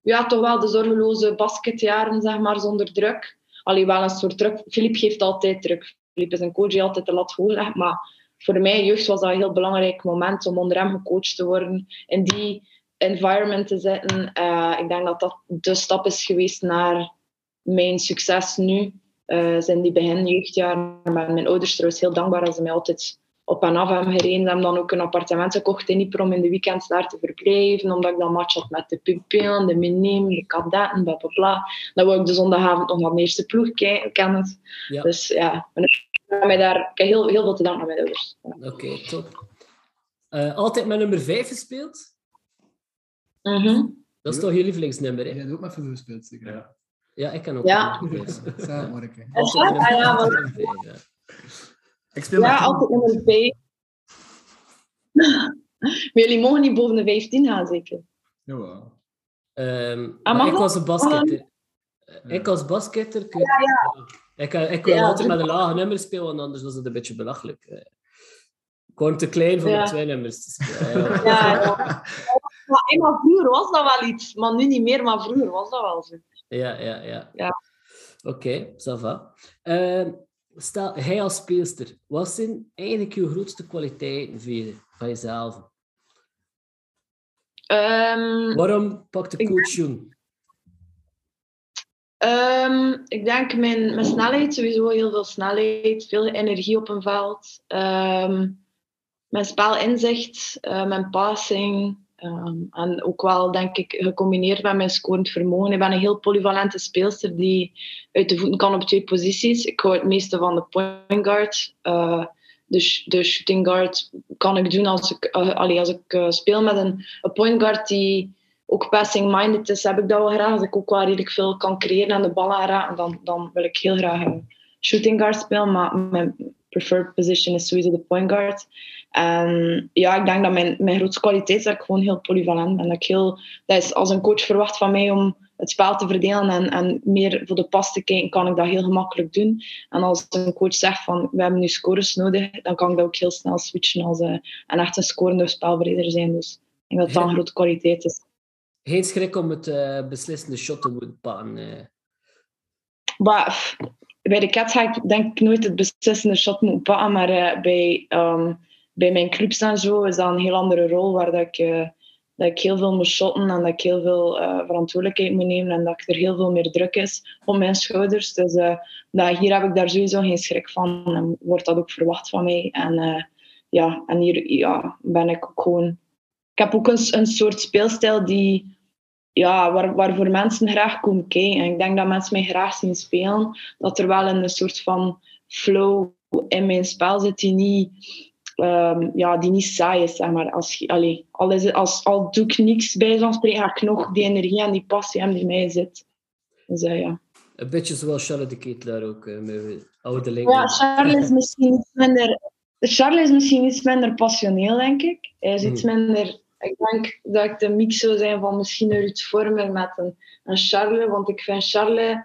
ja, toch wel de zorgeloze basketjaren, zeg maar, zonder druk. Alleen wel een soort druk. Filip geeft altijd druk. Filip is een coach die altijd de lat hoog legt. Maar voor mij, jeugd, was dat een heel belangrijk moment om onder hem gecoacht te worden. In die environment te zitten. Uh, ik denk dat dat de stap is geweest naar mijn succes nu. Uh, zijn die begin jeugdjaren. Mijn ouders trouwens heel dankbaar dat ze mij altijd op en af hebben gereden. We hebben dan ook een appartement gekocht in Ypres om in de weekends daar te verblijven. Omdat ik dan match had met de pupillen, de minime, de kadetten, bla bla bla. Dan wou ik de zondagavond nog naar de eerste ploeg ke- kennen. Ja. Dus ja, mij daar, ik heb heel, heel veel te danken aan mijn ouders. Oké, top. Eh, altijd met nummer 5 gespeeld? Mhm. Dat is toch je lievelingsnummer, hè? Jij hebt ook met veel gespeeld, zeker? Ja. Ja, ik kan ook. Ja. Ah, ja, want-. Ik speel Ja, altijd nummer 5. Maar jullie mogen niet boven de 15 gaan, zeker? Jawel. Ehm, Ah, maar ik was een basketter. Ik als basketter... Ik, eh, ik wil Ja, altijd met een lage nummer spelen, want anders was het een beetje belachelijk. Eh, Ik word te klein voor Ja. met twee nummers te spelen. Ja. Maar eenmaal vroeger was dat wel iets. Maar nu niet meer, maar vroeger was dat wel zo. Ja, ja, ja. Ja. Oké, ça va. Ehm, stel, hij als speelster, wat zijn eigenlijk je grootste kwaliteiten van, je, van jezelf? Ehm, Waarom pakt de coach Jong? Ehm, ik denk mijn, mijn snelheid, sowieso heel veel snelheid, veel energie op een veld. Mijn spelinzicht, eh, mijn passing. Ehm, en ook wel, denk ik, gecombineerd met mijn scorend vermogen. Ik ben een heel polyvalente speelster die uit de voeten kan op twee posities. Ik hou het meeste van de point guard. Eh, dus de shooting guard kan ik doen als ik, eh, als ik eh, speel met een, een point guard die ook passing-minded is, heb ik dat wel graag. Als ik ook wel redelijk veel kan creëren en de ballen raken, dan, dan wil ik heel graag een shooting guard spelen. Maar mijn preferred position is sowieso de point guard. En ja, ik denk dat mijn, mijn grootste kwaliteit is dat ik gewoon heel polyvalent ben. Dat, ik heel, dat is als een coach verwacht van mij om het spel te verdelen en, en meer voor de pas te kijken, kan ik dat heel gemakkelijk doen. En als een coach zegt van we hebben nu scores nodig, dan kan ik dat ook heel snel switchen als uh, en echt een scorende spelverder zijn. Dus ik denk dat dat een grote kwaliteit is. Geen schrik om het uh, beslissende shot te moeten pakken. Uh. Maar, bij de Cats ga ik denk ik nooit het beslissende shot moeten pakken, maar bij, um, bij mijn clubs en zo is dat een heel andere rol waar dat ik, uh, dat ik heel veel moet shotten en dat ik heel veel uh, verantwoordelijkheid moet nemen en dat er heel veel meer druk is op mijn schouders. Dus dat, hier heb ik daar sowieso geen schrik van en wordt dat ook verwacht van mij. En, ja, en hier ja, ben ik ook gewoon... Ik heb ook een, een soort speelstijl die ja, waar, waarvoor mensen graag komen kijken. En ik denk dat mensen mij graag zien spelen. Dat er wel een soort van flow in mijn spel zit die niet, um, ja, die niet saai is. Zeg maar. als, allee, al, is als, al doe ik niks bij zo'n spreken, ga ik nog die energie en die passie hebben die mij zit. Dus, uh, ja. Een beetje zoals Charlotte de Ketelaar ook, uh, met oude linken. Ja, Charles is misschien iets minder... Charles is misschien iets minder passioneel, denk ik. Hij is iets minder ik denk dat ik de mix zou zijn van misschien een Ruud Vormer met een, een Charles. Want ik vind Charles...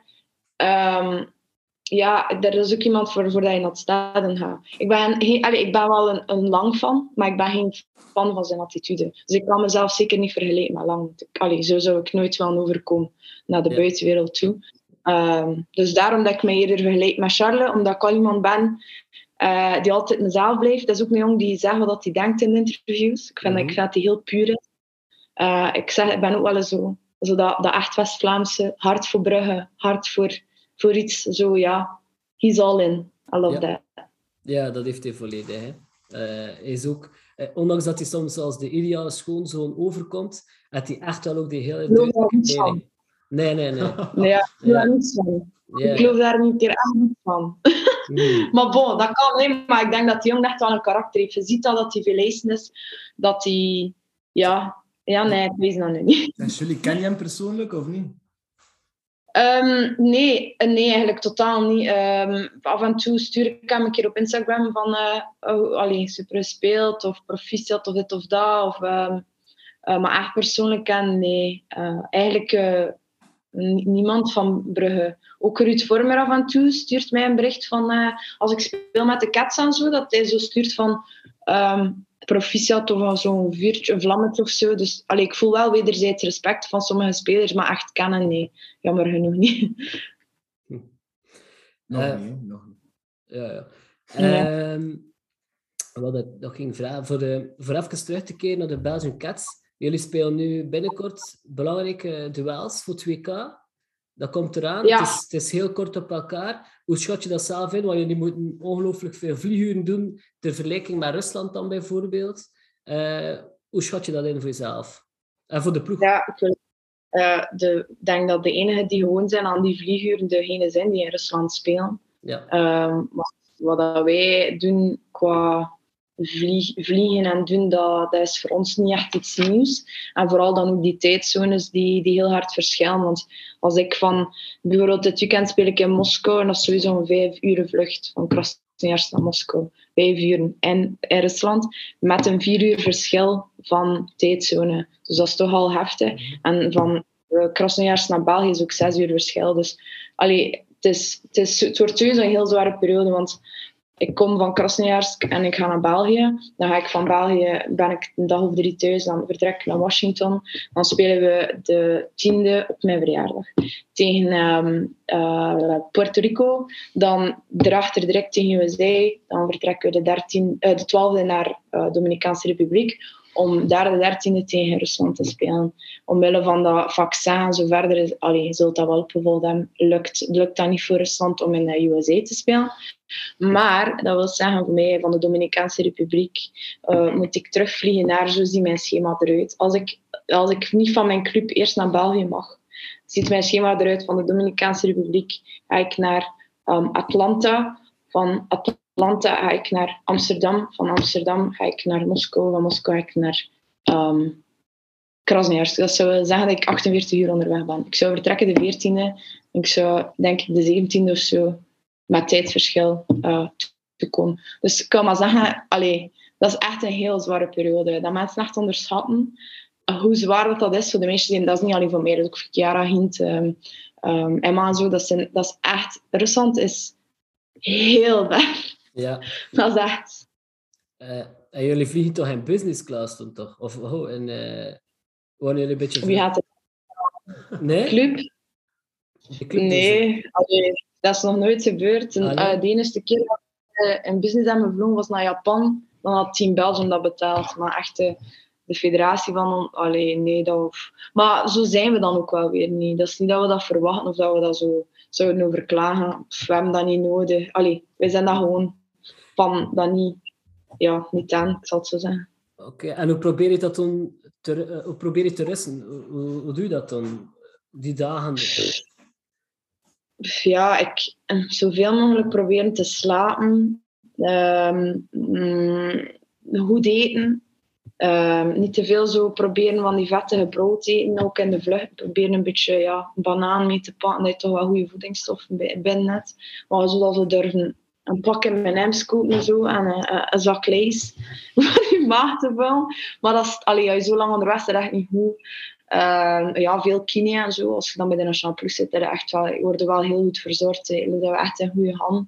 Um, ja, er is ook iemand voor, voor dat je naar het stadion gaat. Ik ben, geen, allez, ik ben wel een, een lang fan, maar ik ben geen fan van zijn attitude. Dus ik kan mezelf zeker niet vergelijken met lang. Allez, zo zou ik nooit wel overkomen naar de ja. buitenwereld toe. Um, dus daarom dat ik me eerder vergelijk met Charles, omdat ik al iemand ben uh, die altijd mezelf blijft. Dat is ook een jongen die zegt wat hij denkt in interviews. Ik vind, mm -hmm. ik vind dat hij heel puur is. Uh, ik, zeg, ik ben ook wel eens zo, zo dat, dat echt West-Vlaamse, hard voor Brugge, hard voor, voor iets. Zo ja, he's all in. I love ja. that. Ja, dat heeft hij volledig. Hè. Uh, hij is ook, ondanks dat hij soms als de ideale schoonzoon overkomt, had hij echt wel ook die hele duidelijke Nee, nee, nee. nee ja, ik geloof daar niet van. Ik geloof daar een keer echt niet van. Maar bon, dat kan niet. Maar ik denk dat die jongen echt wel een karakter heeft. Je ziet al dat hij veel lezen is. Dat hij... Ja... Ja, nee, ik weet dat nu niet. En jullie, ken je hem persoonlijk of niet? Um, nee, nee, eigenlijk totaal niet. Um, af en toe stuur ik hem een keer op Instagram van... Uh, super speelt, of proficiat, of dit of dat. Of, um, uh, maar echt persoonlijk ken, nee. Eigenlijk niemand van Brugge. Ook Ruud Vormer af en toe stuurt mij een bericht van uh, als ik speel met de Cats en zo, dat hij zo stuurt van um, proficiat of zo'n vuurtje, een vlammetje of zo. Dus allee, ik voel wel wederzijds respect van sommige spelers, maar echt kennen, nee. Jammer genoeg niet. Hm. Nog uh, niet, nog niet. Ja, ja. Um, wat ik nog ging vragen, voor, de, voor even terug te keren naar de Belgian Cats. Jullie spelen nu binnenkort belangrijke duels voor 2K. Dat komt eraan. Ja. Het, is, het is heel kort op elkaar. Hoe schat je dat zelf in? Want jullie moeten ongelooflijk veel vlieguren doen. De vergelijking met Rusland dan bijvoorbeeld. Eh, hoe schat je dat in voor jezelf? En voor de ploeg? Ja, ik wil- eh, de- denk dat de enigen die gewoon zijn aan die vlieguren degene zijn die in Rusland spelen. Ja. Ehm, wat wij doen qua vlieg, vliegen en doen, dat, dat is voor ons niet echt iets nieuws. En vooral dan ook die tijdzones die, die heel hard verschillen. Want als ik van, bijvoorbeeld dit weekend speel ik in Moskou en dat is sowieso een vijf uur vlucht van Krasnojarsk naar Moskou. Vijf uur in, Rusland met een vier uur verschil van tijdzone. Dus dat is toch al heftig. En van uh, Krasnojarsk naar België is ook zes uur verschil. Dus allee, het, is, het, is, het wordt sowieso een heel zware periode, want ik kom van Krasnojarsk en ik ga naar België. Dan ga ik van België, ben ik een dag of drie thuis, dan vertrek ik naar Washington. Dan spelen we de tiende op mijn verjaardag tegen ehm, eh, Puerto Rico. Dan daarachter direct tegen USA. Dan vertrekken we de, 13, eh, de 12e naar eh Dominicaanse Republiek om daar de dertiende tegen Rusland te spelen. Omwille van dat vaccin en zo verder, is, allee, je zult dat wel opgevolgd hebben, lukt, lukt dat niet voor Rusland om in de USA te spelen. Maar dat wil zeggen, voor mij van de Dominicaanse Republiek uh, moet ik terugvliegen naar, zo ziet mijn schema eruit. Als ik, als ik niet van mijn club eerst naar België mag, ziet mijn schema eruit van de Dominicaanse Republiek, ga ik naar um, Atlanta, van Atlanta ga ik naar Amsterdam. Van Amsterdam ga ik naar Moskou. Van Moskou ga ik naar um. Dat zou zeggen dat ik 48 uur onderweg ben. Ik zou vertrekken de 14e. Ik zou denk ik de 17e of zo met tijdverschil uh, te komen. Dus ik kan maar zeggen, allee, dat is echt een heel zware periode. Dat mensen echt onderschatten uh, hoe zwaar dat, dat is voor de meesten. Die, dat is niet alleen voor mij, dat is ook voor Chiara, Hint, um, um, Emma en zo. Dat, dat is echt... Rusland is heel ver. Ja. Dat is echt... Uh, en jullie vliegen toch in business class toen toch? Of oh, in, uh, waren jullie een beetje... Wie gaat het? Nee? Club? De club nee, allee, dat is nog nooit gebeurd. En, Ah, uh, de enige keer dat we in business hebben gevlogen was naar Japan. Dan had Team Belgium dat betaald. Maar echt de, de federatie van... Allee, nee, dat... Maar zo zijn we dan ook wel weer niet. Dat is niet dat we dat verwachten of dat we dat zo zouden overklagen. We hebben dat niet nodig. Allee, wij zijn dat gewoon van dat niet... Ja, niet aan, ik zal het zo zeggen. Oké, okay. en hoe probeer je dat dan te, uh, hoe probeer je te rusten? Hoe, hoe, doe je dat dan? Die dagen? Ja, ik zoveel mogelijk proberen te slapen. Um, mm, goed eten. Um, niet te veel zo proberen van die vettige brood eten, ook in de vlucht. Proberen een beetje ja, banaan mee te pakken, dat je toch wel goede voedingsstoffen binnen hebt. Maar zodat we durven een pak in mijn M scoop en zo en een, een zak lees voor je maag te vullen. Maar dat is, allee, zo lang onderweg bent, echt niet goed. Uh, ja, veel kine en zo. Als je dan bij de Nationale Ploeg zit, echt wel, je wordt wel heel goed verzorgd. Zijn we echt in goede hand.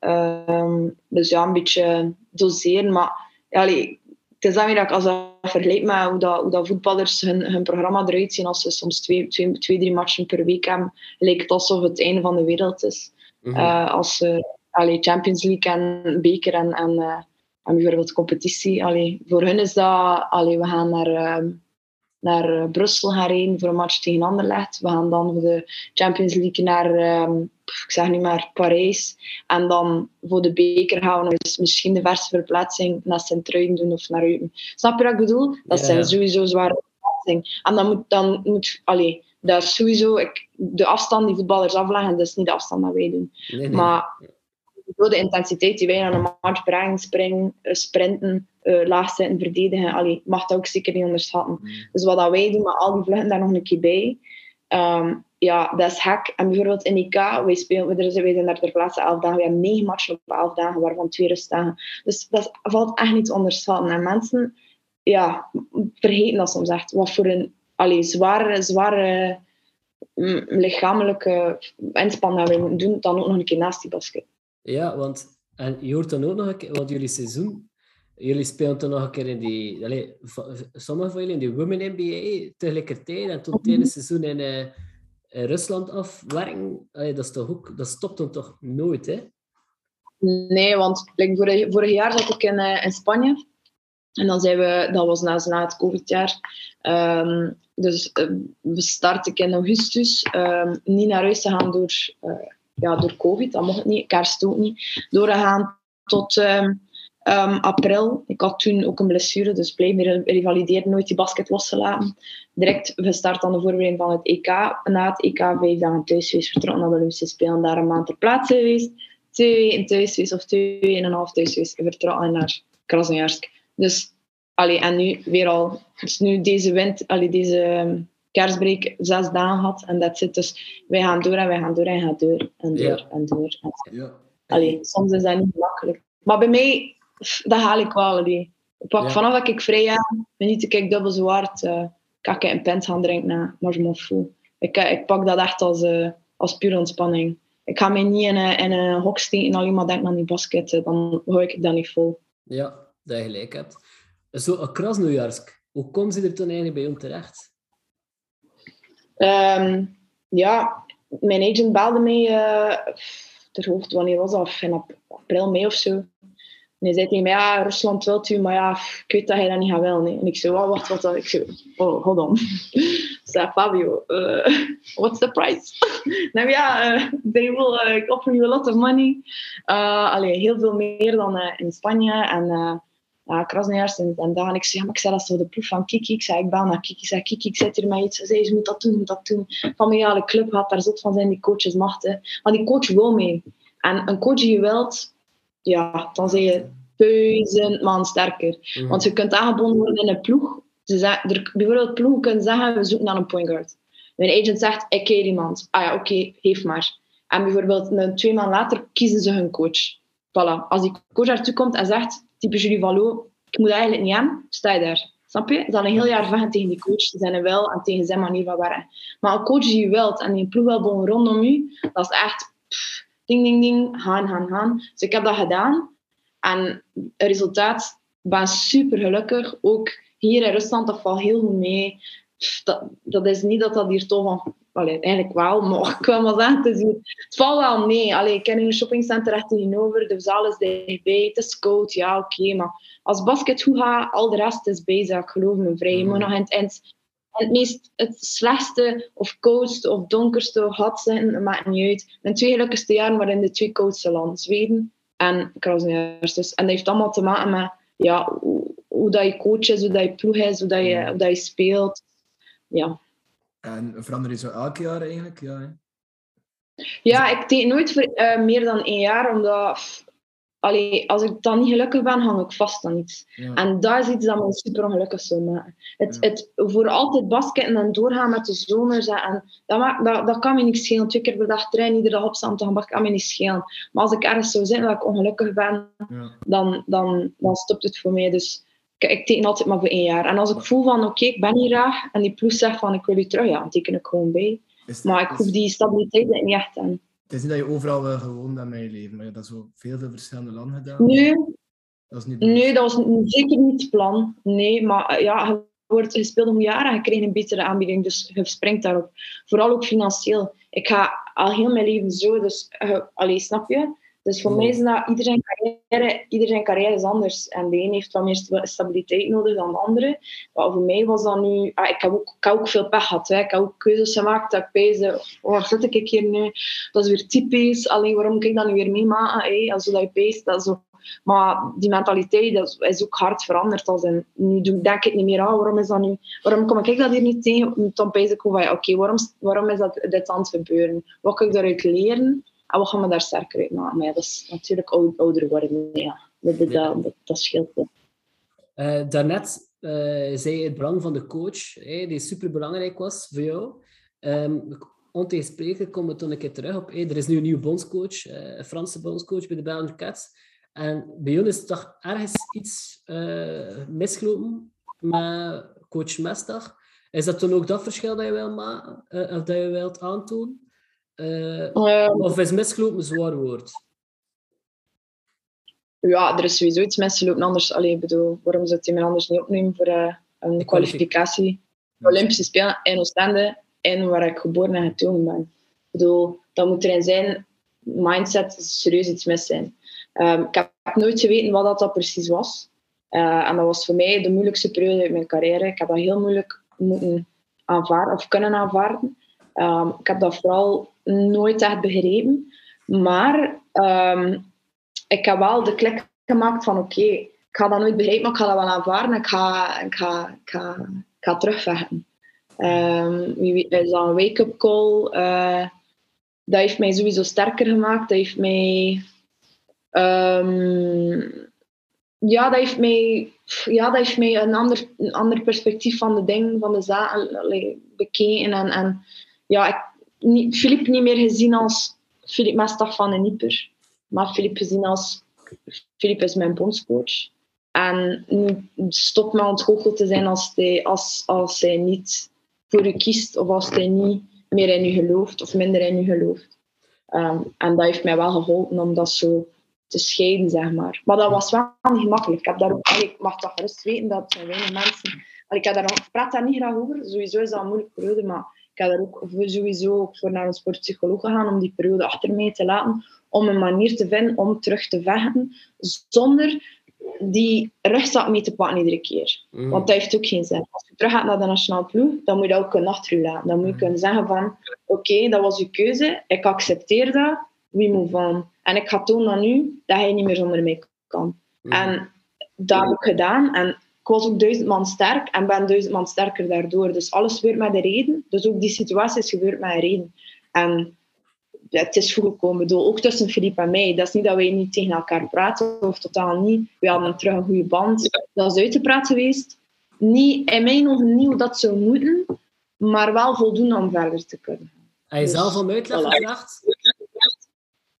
Uh, dus ja, een beetje doseren. Maar allee, het is dan weer dat ik als dat vergelijk met hoe, dat, hoe dat voetballers hun, hun programma eruit zien, als ze soms twee, twee, twee, drie matchen per week hebben, lijkt het alsof het einde van de wereld is. Mm -hmm. uh, als ze allee, Champions League en beker en, en, uh, en bijvoorbeeld competitie. Allee, voor hun is dat, allee, we gaan naar, uh, naar Brussel gaan rijden voor een match tegen Anderlecht. We gaan dan voor de Champions League naar, um, ik zeg niet maar, Parijs. En dan voor de beker gaan we misschien de verse verplaatsing naar Sint-Truiden doen of naar Eupen. Snap je wat ik bedoel? Dat yeah. zijn sowieso zware verplaatsingen. En dan moet, dan moet allee, dat is sowieso ik, de afstand die voetballers afleggen, dat is niet de afstand dat wij doen. Nee, nee. Maar de intensiteit die wij aan een match brengen, springen, sprinten, uh, laag zitten, verdedigen, allee, mag dat ook zeker niet onderschatten. Mm. Dus wat dat wij doen, met al die vluchten daar nog een keer bij, um, ja, dat is hek. En bijvoorbeeld in IK, wij, spelen, wij zijn daar ter plaatse elf dagen, we hebben negen matchen op elf dagen, waarvan twee rustdagen. Dus dat valt echt niet te onderschatten. En mensen, ja, vergeten dat soms echt. Wat voor een allee, zware, zware mm, lichamelijke inspanning we moeten doen, dan ook nog een keer naast die basket. Ja, want en je hoort dan ook nog een keer, want jullie seizoen, jullie spelen dan nog een keer in die, allez, sommigen van jullie in die Women NBA tegelijkertijd en tot het ene seizoen in, uh, in Rusland afwerken, allez, dat, is toch ook, dat stopt dan toch nooit, hè? Nee, want like, vorig, vorig jaar zat ik in, uh, in Spanje En dan zijn we, dat was na, na het COVID-jaar. Ehm, dus eh, we starten in augustus. ehm, niet naar huis te gaan door, eh, ja, door COVID, dat mocht niet, kerst ook niet. Doorgegaan tot ehm, ehm, april. Ik had toen ook een blessure, dus bleef meer revalideren, nooit die basket losgelaten. Direct gestart aan de voorbereiding van het EK. Na het EK vijf dagen thuis geweest, vertrokken naar de Olympische Spelen, daar een maand ter plaatse geweest. Twee weken thuis geweest, of twee en een half thuis geweest, en vertrokken naar Krasnojarsk. Dus, allee, en nu weer al, dus nu deze wind, allee, deze kerstbreak zes dagen gehad en dat zit. Dus wij gaan door en wij gaan door en gaan door en door Ja. en door. En Ja. Allee, soms is dat niet makkelijk. Maar bij mij, dat haal ik wel. Allee. Ik pak Ja. vanaf dat ik vrij heb, geniet ik dubbel zo hard. eh kan ik een pint gaan drinken, na, maar je. Ik, eh, ik pak dat echt als, eh, als pure ontspanning. Ik ga mij niet in een, in een hok steken en alleen maar denken aan die basket. Dan hou ik dat niet vol. Ja, dat je gelijk hebt. Zo, een Krasnojarsk. Hoe komen ze er toen eigenlijk bij jou terecht? Ehm, ja, mijn agent belde mij eh ter hoogte, wanneer was dat? In ap- april, mei of zo. En hij zei tegen mij, ja, Rusland wilt u, maar ja, ik weet dat hij dat niet gaat hè. En ik zei, oh, wacht, wat dan? Ik zei, oh, hold on. Ik zei, Fabio, eh, what's the price? nou ja, eh, they will eh, offer you a lot of money. Uh, allee, heel veel meer dan in Spanje. En ja, Krasnojarsk en, en daar. En ik zei, ja, maar ik zei, dat toch de proef van Kiki? Ik zei, ik bel naar Kiki. Ik zei, Kiki, ik zit hier met iets. Ze zei, je moet dat doen, moet dat doen. Familiale club gaat daar zot van zijn, die coaches machten. Maar die coach wil mee. En een coach die je wilt, ja, dan zijn je duizend man sterker. Mhm. Want je kunt aangebonden worden in een ploeg. Ze er, bijvoorbeeld ploegen kunnen zeggen, we zoeken naar een point guard. Mijn agent zegt, ik ken iemand. Ah ja, oké, geef maar. En bijvoorbeeld een, twee maanden later kiezen ze hun coach. Voilà. Als die coach daartoe komt en zegt, type Julie Valo, ik moet eigenlijk niet aan, sta je daar. Snap je? Ze zal een heel jaar vechten tegen die coach, zijn wel en tegen zijn manier van werken. Maar een coach die je wilt en die een ploeg wil bouwen rondom je, dat is echt pff, ding, ding, ding, gaan, gaan, gaan. Dus ik heb dat gedaan. En het resultaat, ik ben super gelukkig. Ook hier in Rusland, dat valt heel goed mee. Pff, Dat, dat is niet dat dat hier toch van... Allee, eigenlijk wel, maar ik maar zeggen, het, is hier- het valt wel mee. Allee, ik ken in een shoppingcenter echt tegenover, de zaal is dichtbij, het is koud, ja oké, maar als basket goed gaat, al de rest is bezig, geloof me vrij. Je moet nog in het, in het, meest, het slechtste of koudste of donkerste of hot zijn, dat maakt niet uit. Mijn twee gelukkigste jaren waren in de twee koudste landen, Zweden en Krasnojarsk. Dus, en dat heeft allemaal te maken met ja, hoe, hoe dat je coach is, hoe dat je ploeg is, hoe dat je, hoe dat je speelt. Ja. En verander je zo elk jaar eigenlijk? Ja, hè? Ja, ik teken nooit voor eh, meer dan één jaar, omdat allee, als ik dan niet gelukkig ben, hang ik vast aan iets. Ja. En dat is iets dat me super ongelukkig zou maken. Het, Ja. het voor altijd basketten en doorgaan met de zomers, en- dat, maakt, dat, dat kan me niet schelen. Twee keer per dag trainen, iedere dag opstaan te gaan bakken, kan me niet schelen. Maar als ik ergens zou zitten dat ik ongelukkig ben, Ja. dan, dan, dan stopt het voor mij. Dus ik, teken altijd maar voor één jaar. En als ik voel van, oké, ik ben hier graag, en die ploeg zegt van, ik wil je terug, ja, dan teken ik gewoon bij. Is- Maar ik hoef die stabiliteit niet echt aan. Het is niet dat je overal wil gewoond bent met je leven, maar je hebt dat zo veel, veel verschillende landen gedaan. Nu, Dat is niet Nee, dat was zeker niet het plan. Nee, maar eh, ja, je, wordt, je speelt goed jaar en je krijgt een betere aanbieding. Dus je springt daarop. Vooral ook financieel. Ik ga al heel mijn leven zo. Dus, uh, allee, snap je? Dus voor Ja. mij is dat iedereen carrière, iedereen carrière is anders. En de een heeft wat meer sta- stabiliteit nodig dan de andere. Maar voor mij was dat nu... Ah, ik, heb ook, ik heb ook veel pech gehad. Hè. Ik heb ook keuzes gemaakt dat ik peesde... Oh, waar zit ik hier nu? Dat is weer typisch. Alleen waarom kan ik dat nu weer meemaken? Hè? Als je dat je peest, dat zo... Maar die mentaliteit dat is ook hard veranderd. Als in, nu denk ik niet meer aan, waarom is dat nu? Waarom kom ik dat hier niet tegen? Dan pees ik van, oké, waarom, waarom is dat dit aan het gebeuren? Wat kan ik daaruit leren? En wat gaan we daar sterker uit maken? Maar ja, dat is natuurlijk oud, ouder worden. Ja, dat, dat, dat, dat, scheelt. wel. Eh, daarnet eh, zei je het belang van de coach, hè, die super belangrijk was voor jou. Um, ontegensprekelijk komen we toen een keer terug op. er is nu een nieuwe bondscoach, eh, een Franse bondscoach bij de Belgian Cats. En bij jullie is toch ergens iets misgelopen met coach Mestag. Is dat toen ook dat verschil dat je wilt maken, of dat je wilt aantonen? Eh, Ehm, of is misgelopen een zwaar woord? ja, er is sowieso iets misgelopen. Anders, allee, ik bedoel, waarom zou je me anders niet opnemen voor eh, een De kwalificatie? Olympische Spelen in Oostende en waar ik geboren en getogen ben. Ik bedoel, dat moet erin zijn, mindset is serieus iets mis zijn. Ehm, ik heb nooit geweten wat dat, dat precies was. Eh, en dat was voor mij de moeilijkste periode uit mijn carrière. Ik heb dat heel moeilijk moeten aanvaarden, of kunnen aanvaarden. Ehm, ik heb dat vooral nooit echt begrepen. Maar ehm, ik heb wel de klik gemaakt van oké, ik ga dat nooit begrijpen, maar ik ga dat wel aanvaarden. Ik ga, ik ga, ik ga, ik ga terugvechten. Um, wie weet, is dat een wake-up call? Uh, dat heeft mij sowieso sterker gemaakt. Dat heeft mij... Um, ja, dat heeft mij, ja, dat heeft mij een, ander, ander perspectief van de dingen, van de zaken bekeken. En, en ja, ik Filip niet meer gezien als Filip Mestag van een Nieper, maar Filip gezien als Filip is mijn bondscoach. En stop met ontgoocheld te zijn als hij, als, als hij niet voor u kiest of als hij niet meer in u gelooft of minder in u gelooft. Um, en dat heeft mij wel geholpen om dat zo te scheiden, zeg maar. Maar dat was wel niet gemakkelijk. Ik, heb daar ik mag toch gerust weten dat zijn weinig mensen... Ik, heb daar, ik praat daar niet graag over. Sowieso is dat een moeilijke periode, maar ik heb daar ook sowieso ook voor naar een sportpsycholoog gegaan om die periode achter mij te laten. Om een manier te vinden om terug te vechten zonder die rugzak mee te pakken iedere keer. Mm. Want dat heeft ook geen zin. Als je terug gaat naar de nationale ploeg, dan moet je dat ook kunnen achterlaten. Dan moet je mm. kunnen zeggen van, oké, okay, dat was uw keuze, ik accepteer dat, we move on. En ik ga tonen aan u dat hij niet meer zonder mij kan. Mm. En dat heb ik gedaan. En ik was ook duizend man sterk en ben duizend man sterker daardoor. Dus alles gebeurt met een reden. Dus ook die situatie is gebeurd met een reden. En het is goed gekomen. bedoel, ook tussen Filip en mij. Dat is niet dat wij niet tegen elkaar praten, of totaal niet. We hadden terug een goede band. Dat is uit te praten geweest. Niet, in mijn ogen niet hoe dat zou moeten, maar wel voldoende om verder te kunnen. Heb je dus, zelf om uitleg gevraagd?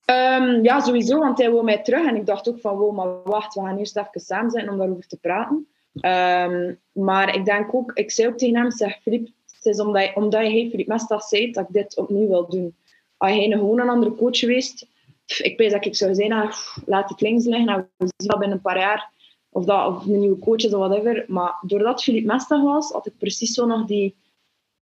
Um, ja, sowieso, want hij wil mij terug. En ik dacht ook van, wow, maar wacht, we gaan eerst even samen zijn om daarover te praten. Um, maar ik denk ook, ik zei ook tegen hem, zeg Filip, het is omdat, omdat hij Filip Mestas zei dat ik dit opnieuw wil doen. Als hij gewoon een andere coach geweest, ik weet dat ik zou zijn, ah, laat het links liggen en we zien dat binnen een paar jaar. Of dat of een nieuwe coach is of whatever. Maar doordat Filip Mestas was, had ik precies zo nog die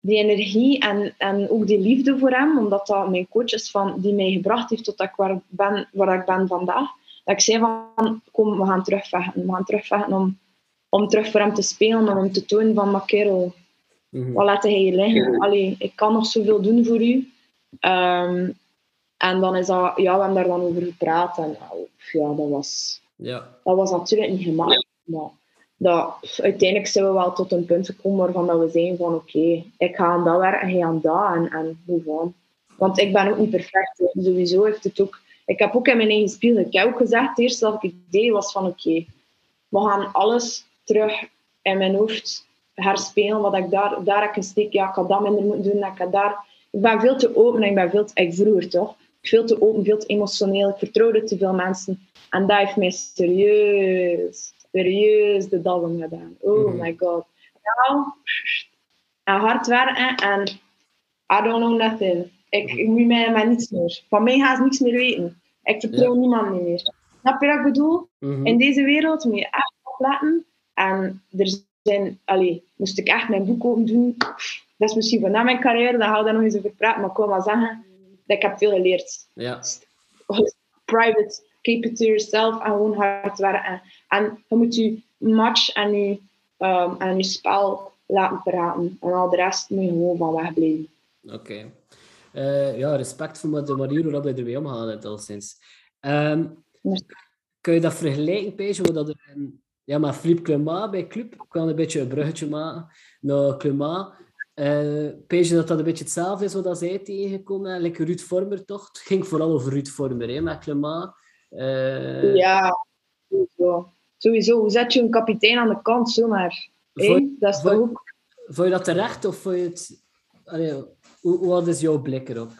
die energie en, en ook die liefde voor hem, omdat dat mijn coach is van, die mij gebracht heeft tot dat ik waar, ben, waar ik ben vandaag. Dat ik zei van, kom, we gaan terugvechten. We gaan terugvechten om, om terug voor hem te spelen, om hem te tonen van, maar kerel, mm-hmm. wat laat hij je liggen? Allee, ik kan nog zoveel doen voor u. Um, en dan is dat, ja, we hebben daar dan over gepraat. En ja, dat was, ja. dat was natuurlijk niet gemakkelijk. Maar dat uiteindelijk zijn we wel tot een punt gekomen waarvan dat we zeggen van oké, okay, ik ga aan dat werken, hij aan dat en, en move on. Want ik ben ook niet perfect. Sowieso heeft het ook... Ik heb ook in mijn eigen spiegel, ik heb ook gezegd, het eerste dat ik deed was van oké, okay, we gaan alles terug in mijn hoofd herspelen, wat ik daar, daar heb ik een steek, ja, ik had dat minder moeten doen, ik had daar... Ik ben veel te open en ik ben veel te... Ik vroeger toch? Veel te open, veel te emotioneel. Ik vertrouwde te veel mensen. En dat heeft mij serieus serieus de dallen gedaan. Oh mm my god. Nou, en hard werken en I don't know nothing. Ik, ik moet mij maar niets meer. Van mij gaat ze niets meer weten. Ik vertrouw ja. niemand meer. Snap je wat ik bedoel? Mm -hmm. In deze wereld moet je echt opletten. En er zijn, allee, moest ik echt mijn boek open doen. Dat is misschien van na mijn carrière, daar gaan we daar nog eens over praten. Maar ik wil maar zeggen dat ik heb veel geleerd. Ja. Private, keep it to yourself en gewoon hard werken. En je moet je match en je, um, en je spel laten praten. En al de rest moet je gewoon van wegblijven. Oké. Okay. Uh, ja, respect voor de manier waarop je ermee omgaat, al sinds. Um, kun je dat vergelijken, Pejo, dat er een, ja, maar Philippe Clement bij Club, ik kan een beetje een bruggetje maken naar Clement. Uh, Pejo, dat dat een beetje hetzelfde is wat zij tegengekomen, like Ruud Vormer toch? Het ging vooral over Ruud Vormer, hè, met Clement. Uh... Ja, sowieso. Sowieso, hoe zet je een kapitein aan de kant zomaar? Vond, dat is vond, ook... vond je dat terecht of vond je het... Allee, hoe, wat is jouw blik erop?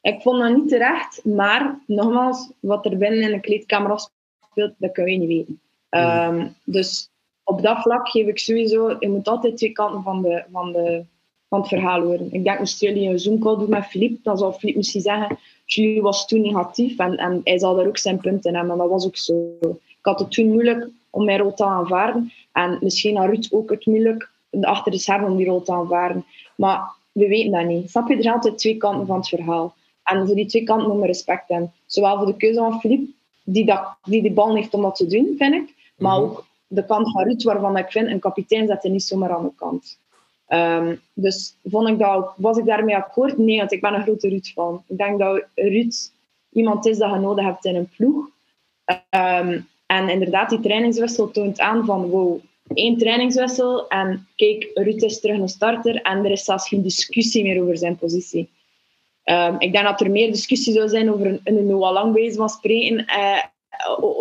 Ik vond dat niet terecht, maar nogmaals, wat er binnen in een kleedkamer afspeelt, dat kunnen we niet weten. Mm. Um, dus op dat vlak geef ik sowieso, je moet altijd twee kanten van, de, van, de, van het verhaal horen. Ik denk, moest jullie een Zoom-call doen met Philippe, dan zou Philippe misschien zeggen, Julie was toen negatief en, en hij zal daar ook zijn punten hebben, maar dat was ook zo. Ik had het toen moeilijk om mijn rol te aanvaarden. En misschien had Ruud ook het moeilijk achter de schermen om die rol te aanvaarden. Maar we weten dat niet. Snap je? Er zijn altijd twee kanten van het verhaal. En voor die twee kanten moet je respect hebben. Zowel voor de keuze van Philippe, die, dat, die de bal heeft om dat te doen, vind ik. Maar Mhm. ook de kant van Ruud, waarvan ik vind, een kapitein zet je niet zomaar aan de kant. Ehm, dus vond ik dat, was ik daarmee akkoord? Nee, want ik ben een grote Ruud fan. Ik denk dat Ruud iemand is dat je nodig hebt in een ploeg. Ehm, en inderdaad, die trainingswissel toont aan van wow, één trainingswissel en kijk, Ruud is terug een starter en er is zelfs geen discussie meer over zijn positie. Ehm, ik denk dat er meer discussie zou zijn over een, een Noah Lang van spreken eh,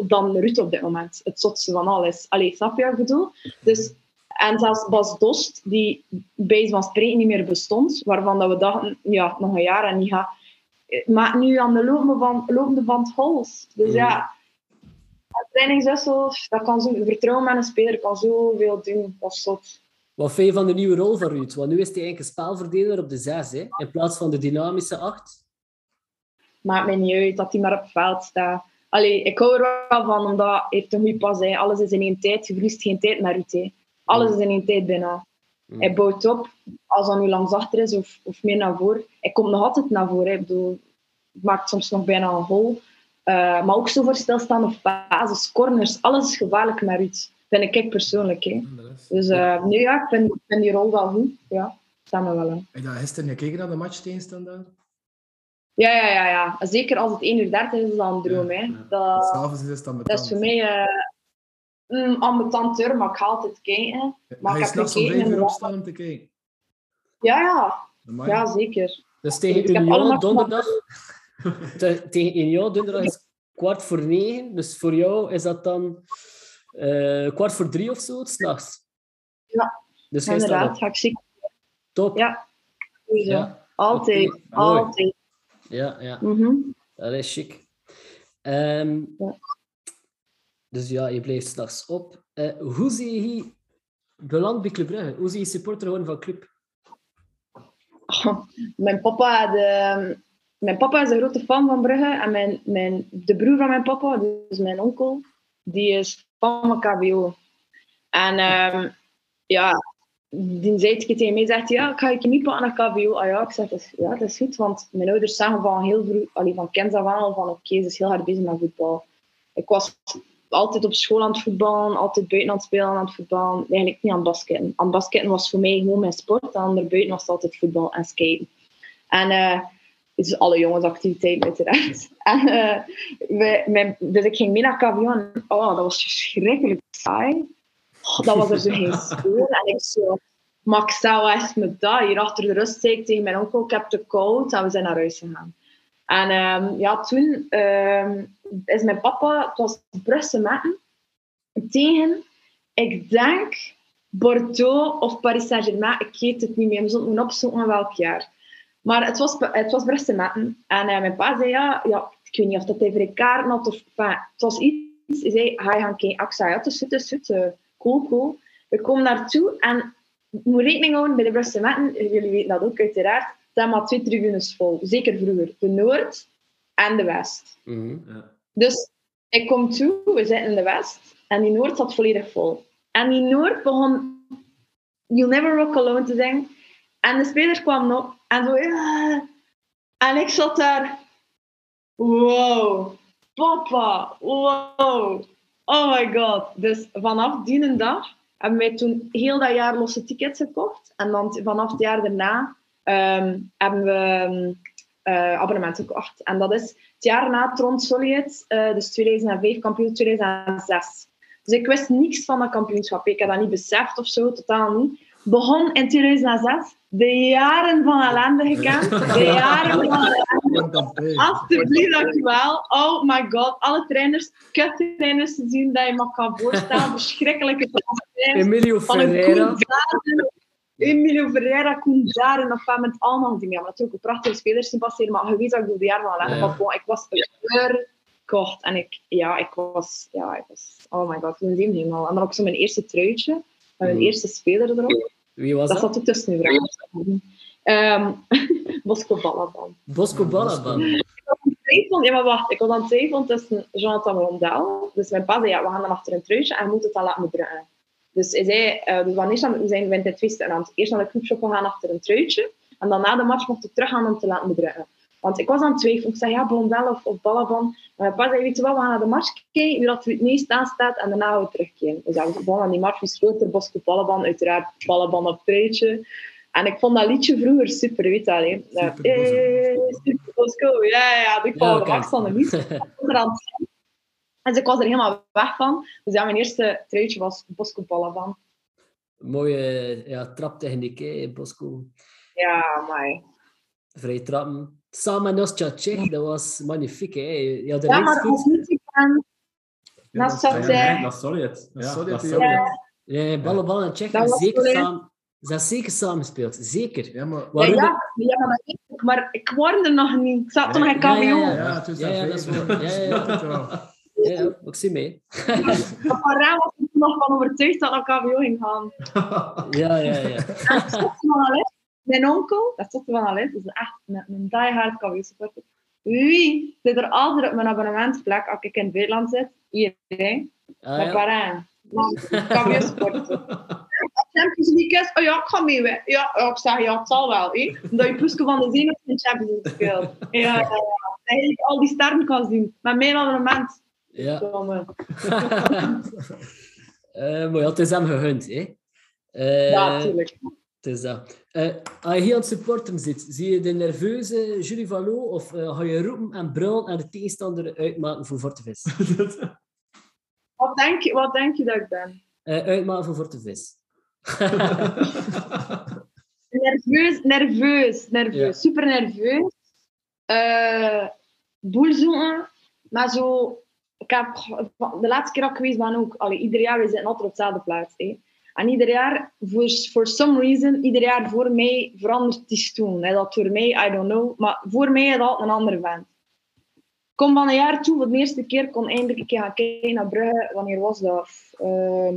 dan Ruud op dit moment. Het zotste van alles. Allee, snap je wat ik bedoel? Dus, en zelfs Bas Dost, die bij van spreken niet meer bestond, waarvan dat we dachten, ja, nog een jaar en niet gaat. Maar nu aan de lopende band, lopende band hols. Dus ja, een trainingswissel, dat kan zo, vertrouwen met een speler kan zoveel doen. Dat is zot. Wat vind je van de nieuwe rol van Ruud? Want nu is hij eigenlijk een spelverdeler op de 6, hè? in plaats van de dynamische 8. Maakt mij niet uit dat hij maar op het veld staat. Allee, ik hou er wel van, omdat hij heeft een goede pas. Hè. Alles is in één tijd. Je verliest geen tijd met Ruud. Hè. Alles is in één tijd bijna. Mm. Hij bouwt op, als dat nu langs achter is of, of meer naar voren. Hij komt nog altijd naar voren. Hè. Ik bedoel, maakt soms nog bijna een goal. Eh, maar ook zo voor stilstaande fases, corners. Alles is gevaarlijk met Ruud. Vind ik persoonlijk. Hè. Dus eh, nu ja, ik vind, die rol wel goed. Ja, me wel aan. Heb je gisteren gekeken naar de match tegen Standaard? Ja, ja, ja, ja. Zeker als het 1 uur 30 is, is dat een droom. Hè. Dat, S'avonds is het dan dat is voor mij eh een ambetanteur, maar ik ga altijd kijken. Maar Ga ik je heb s'nachts om gekeken vijf uur en- opstaan om te kijken? Ja, ja. Amai. Ja, zeker. Dus tegen heb Union donderdag. te- tegen Union donderdag is kwart voor negen. Dus voor jou is dat dan eh, kwart voor drie of zo, s'nachts. Ja, Dus Inderdaad, ga ik zeker. Top. Ja. Ja. Altijd, altijd. Ja, ja. Mhm. Dat is chic. Ehm, Ja. Dus ja, je blijft s'nachts op. Eh, hoe zie je beland bij Club Brugge? Hoe zie je supporter worden van Club? Mijn papa, de, mijn papa is een grote fan van Brugge. En mijn, mijn, de broer van mijn papa, dus mijn onkel, die is fan van KBO. En ehm, ja, die zei keer tegen mij, zegt ja, ik ga je niet pakken naar KBO. Ah ja, ik zeg, is, ja, dat is goed, want mijn ouders zagen van heel vroeg, allee, van kinds af aan van, oké, ze is heel hard bezig met voetbal. Ik was altijd op school aan het voetballen, altijd buiten aan het spelen aan het voetballen. Eigenlijk niet aan het basketten. Aan het basketten was voor mij gewoon mijn sport. En daarbuiten was het altijd voetbal en skaten. En eh dus alle jongensactiviteiten uiteraard. En, mijn, dus ik ging mee naar KVO en oh, dat was verschrikkelijk saai. Oh, dat was er zo geen school. En ik zo, Max, wat is met dat? Hier achter de rust zei ik tegen mijn onkel, ik heb te koud. En we zijn naar huis gegaan. En ehm, ja, toen ehm, is mijn papa, het was Brussel Metten, tegen, ik denk, Bordeaux of Paris Saint-Germain. Ik weet het niet meer, we zullen moeten opzoeken welk jaar. Maar het was, het was Brussel Metten. En eh, mijn pa zei, ja, ja, ik weet niet of dat hij voor een kaart had of... Enfin, het was iets, hij zei, ga je gaan kijken? Ik zei, ja, het is goed, het is goed. Cool, cool. We komen naartoe en je moet rekening houden bij de Brussel Metten, jullie weten dat ook uiteraard, zijn maar twee tribunes vol. Zeker vroeger. De Noord en de West. Mhm. Dus ik kom toe, we zitten in de West en die Noord zat volledig vol. En die Noord begon You'll Never Walk Alone te zingen. En de spelers kwamen op en zo, ja. En ik zat daar, wow, papa, wow, oh my god. Dus vanaf die dag hebben wij toen heel dat jaar losse tickets gekocht. En dan vanaf het jaar daarna ehm, hebben we ehm, eh, abonnementen gekocht. En dat is het jaar na Tron Solid, eh, dus 2005, kampioen 2006. Dus ik wist niks van dat kampioenschap. Ik had dat niet beseft of zo, totaal niet. Begon in 2006, de jaren van ellende gekend. De jaren van ellende. Alsjeblieft, dankjewel. Oh my god, alle trainers, kut-trainers te zien dat je me kan voorstellen. Verschrikkelijke trainers. Emilio Van een Ferreira. Emilio Ferreira, Koen Daren, of wat met allemaal dingen. Maar natuurlijk ook prachtige spelers zien passeren, maar je weet dat ik door de jaren van ellende Ja. maar bon, Ik was verkocht en ik, ja, ik was, ja, ik was, oh my god, toen zien helemaal. En dan ook zo mijn eerste truitje, met mijn Mhm. eerste speler erop. Wie was Dat dat? zat ook tussen de vragen. Ehm Bosco Balaban. Bosco Balaban. ja, maar wacht, ik was aan het twijfelen tussen Jonathan Rondel. Dus mijn pa zei, ja, we gaan dan achter een truitje en je moet het dan laten drukken. Dus hij zei, eh, dus wanneer we zijn we in twee stukken aan het eerst naar de clubshop gegaan achter een truitje. En dan na de match mocht ik teruggaan om te laten bedrukken. Want ik was aan het twijfelen. Ik zei, ja, Blondel of, of Balaban. Maar mijn pa zei, weet je wat, we gaan naar de match kijken, wie dat er het meest aan staat, en daarna gaan we terugkeren. Dus ja, we aan die match, was groter, Bosco Balaban, uiteraard Balaban op treetje. En ik vond dat liedje vroeger super, weet je wel. hè. Ja, Super Bosco. eh, Super Bosco, ja, ja, ik vond de max van de er zingen. En dus ik was er helemaal weg van. Dus ja, mijn eerste truitje was Bosco Balaban. Mooie ja, traptechniek, hè, Bosco. Ja, maar... Vrij trappen. Samen Nostja Tsjech, dat was magnifiek. Hè. Ja, de Ja, maar als niet gaan, Ja, dat dat- zou ja, zijn. Dat is Sovjet. Ja, ballen, ballen en Tsjech zeker wel, samen... Ze hebben zeker samengespeeld, zeker. Ja, maar... Ja, Waarom? ja, ja, maar, ik, maar ik hoorde nog niet. Ik zat toen nog in Ja, ja, KBO. ja. Ja, Ja, ja, dat is hè. Ja, ja, ja. Dat wel. Ja, ja, ik zie mee. Raam was ik er nog van overtuigd dat ik naar KBO ging gaan. Ja, ja, ja. En mijn onkel, dat is Stotte van Alès, dat is echt een, een diehard KBO-supporter. Wie zit er altijd op mijn abonnementsplek als ik in het buitenland zit? Iedereen. Ah, Mijn ja. parent. KBO-supporter. Champions League is, oh ja, ik ga mee. hè. Ja, ja, ik zeg ja, het zal wel. Hè. Dat je Poeske van de Zee nog in Champions League speelt. Ja, ja, ja. Dat je al die sterren kan zien. Met mijn abonnement. Ja. Eh, maar ja, het is hem gegund, hè. Eh, Ja, natuurlijk. Het is dat. Eh, als je hier aan het supporten zit, zie je de nerveuze Julie Vallot of eh, ga je roepen en brullen en de tegenstander uitmaken voor Fortevis? Wat denk, je, wat denk je dat ik ben? Eh uitmaken voor Fortevis. Nerveus, nerveus, nerveus. Ja. Super nerveus. Eh boel zoeken. Maar zo... Ik heb, de laatste keer dat ik geweest ben ook... Allee, ieder jaar, we zitten altijd op dezelfde plaats. En ieder jaar, for, for some reason, ieder jaar voor mij verandert die stoel. Hè. Dat voor mij, I don't know. Maar voor mij is dat altijd een andere vent. Ik kom van een jaar toe, voor de eerste keer kon eindelijk een keer gaan kijken naar Brugge. Wanneer was dat? Ehm,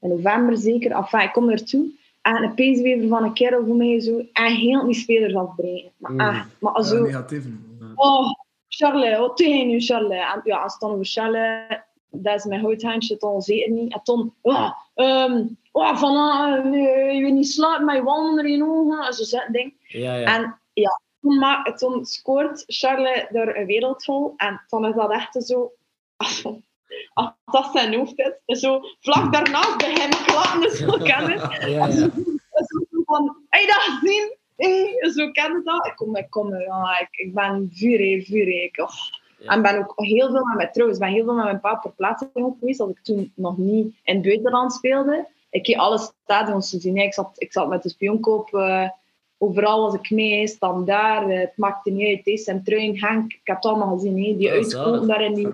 in november zeker. Enfin, ik kom ertoe. En een peeswever van een kerel voor mij zo. En heel die spelers afbreken. Maar, Mm. echt, maar Ja, zo... negatief. Ja. Oh, Charles, wat tegen je, Charles? En ja, als het dan over Charles, dat is mijn houthandje, dan zeker niet. En toen, oh, ehm, oh, van, uh, je wil niet slapen met je wanden in ogen. En zo zet ding. Ja, ja. En ja, toen, ma- toen scoort Charles er een wereldvol. En toen is dat echt zo... Als dat zijn hoofd is, is zo vlak daarnaast hem klappen, zo kennen. ja, ja. Zo van, je dat gezien? Hey, zo ken je dat? Ik kom, ik kom, ja, ik, ik ben hè. Ik, oh. Ja. En ben ook heel veel met mijn trouwens, ben heel veel met mijn pa ook geweest, als ik toen nog niet in het buitenland speelde. Ik heb alle stadions gezien. Ik zat, ik zat met de spionkoop, eh, overal was ik mee, stand daar, eh, het maakte niet uit. Deze en Truin, Henk, ik heb het allemaal gezien. Die Oh, uitkomen daar in die...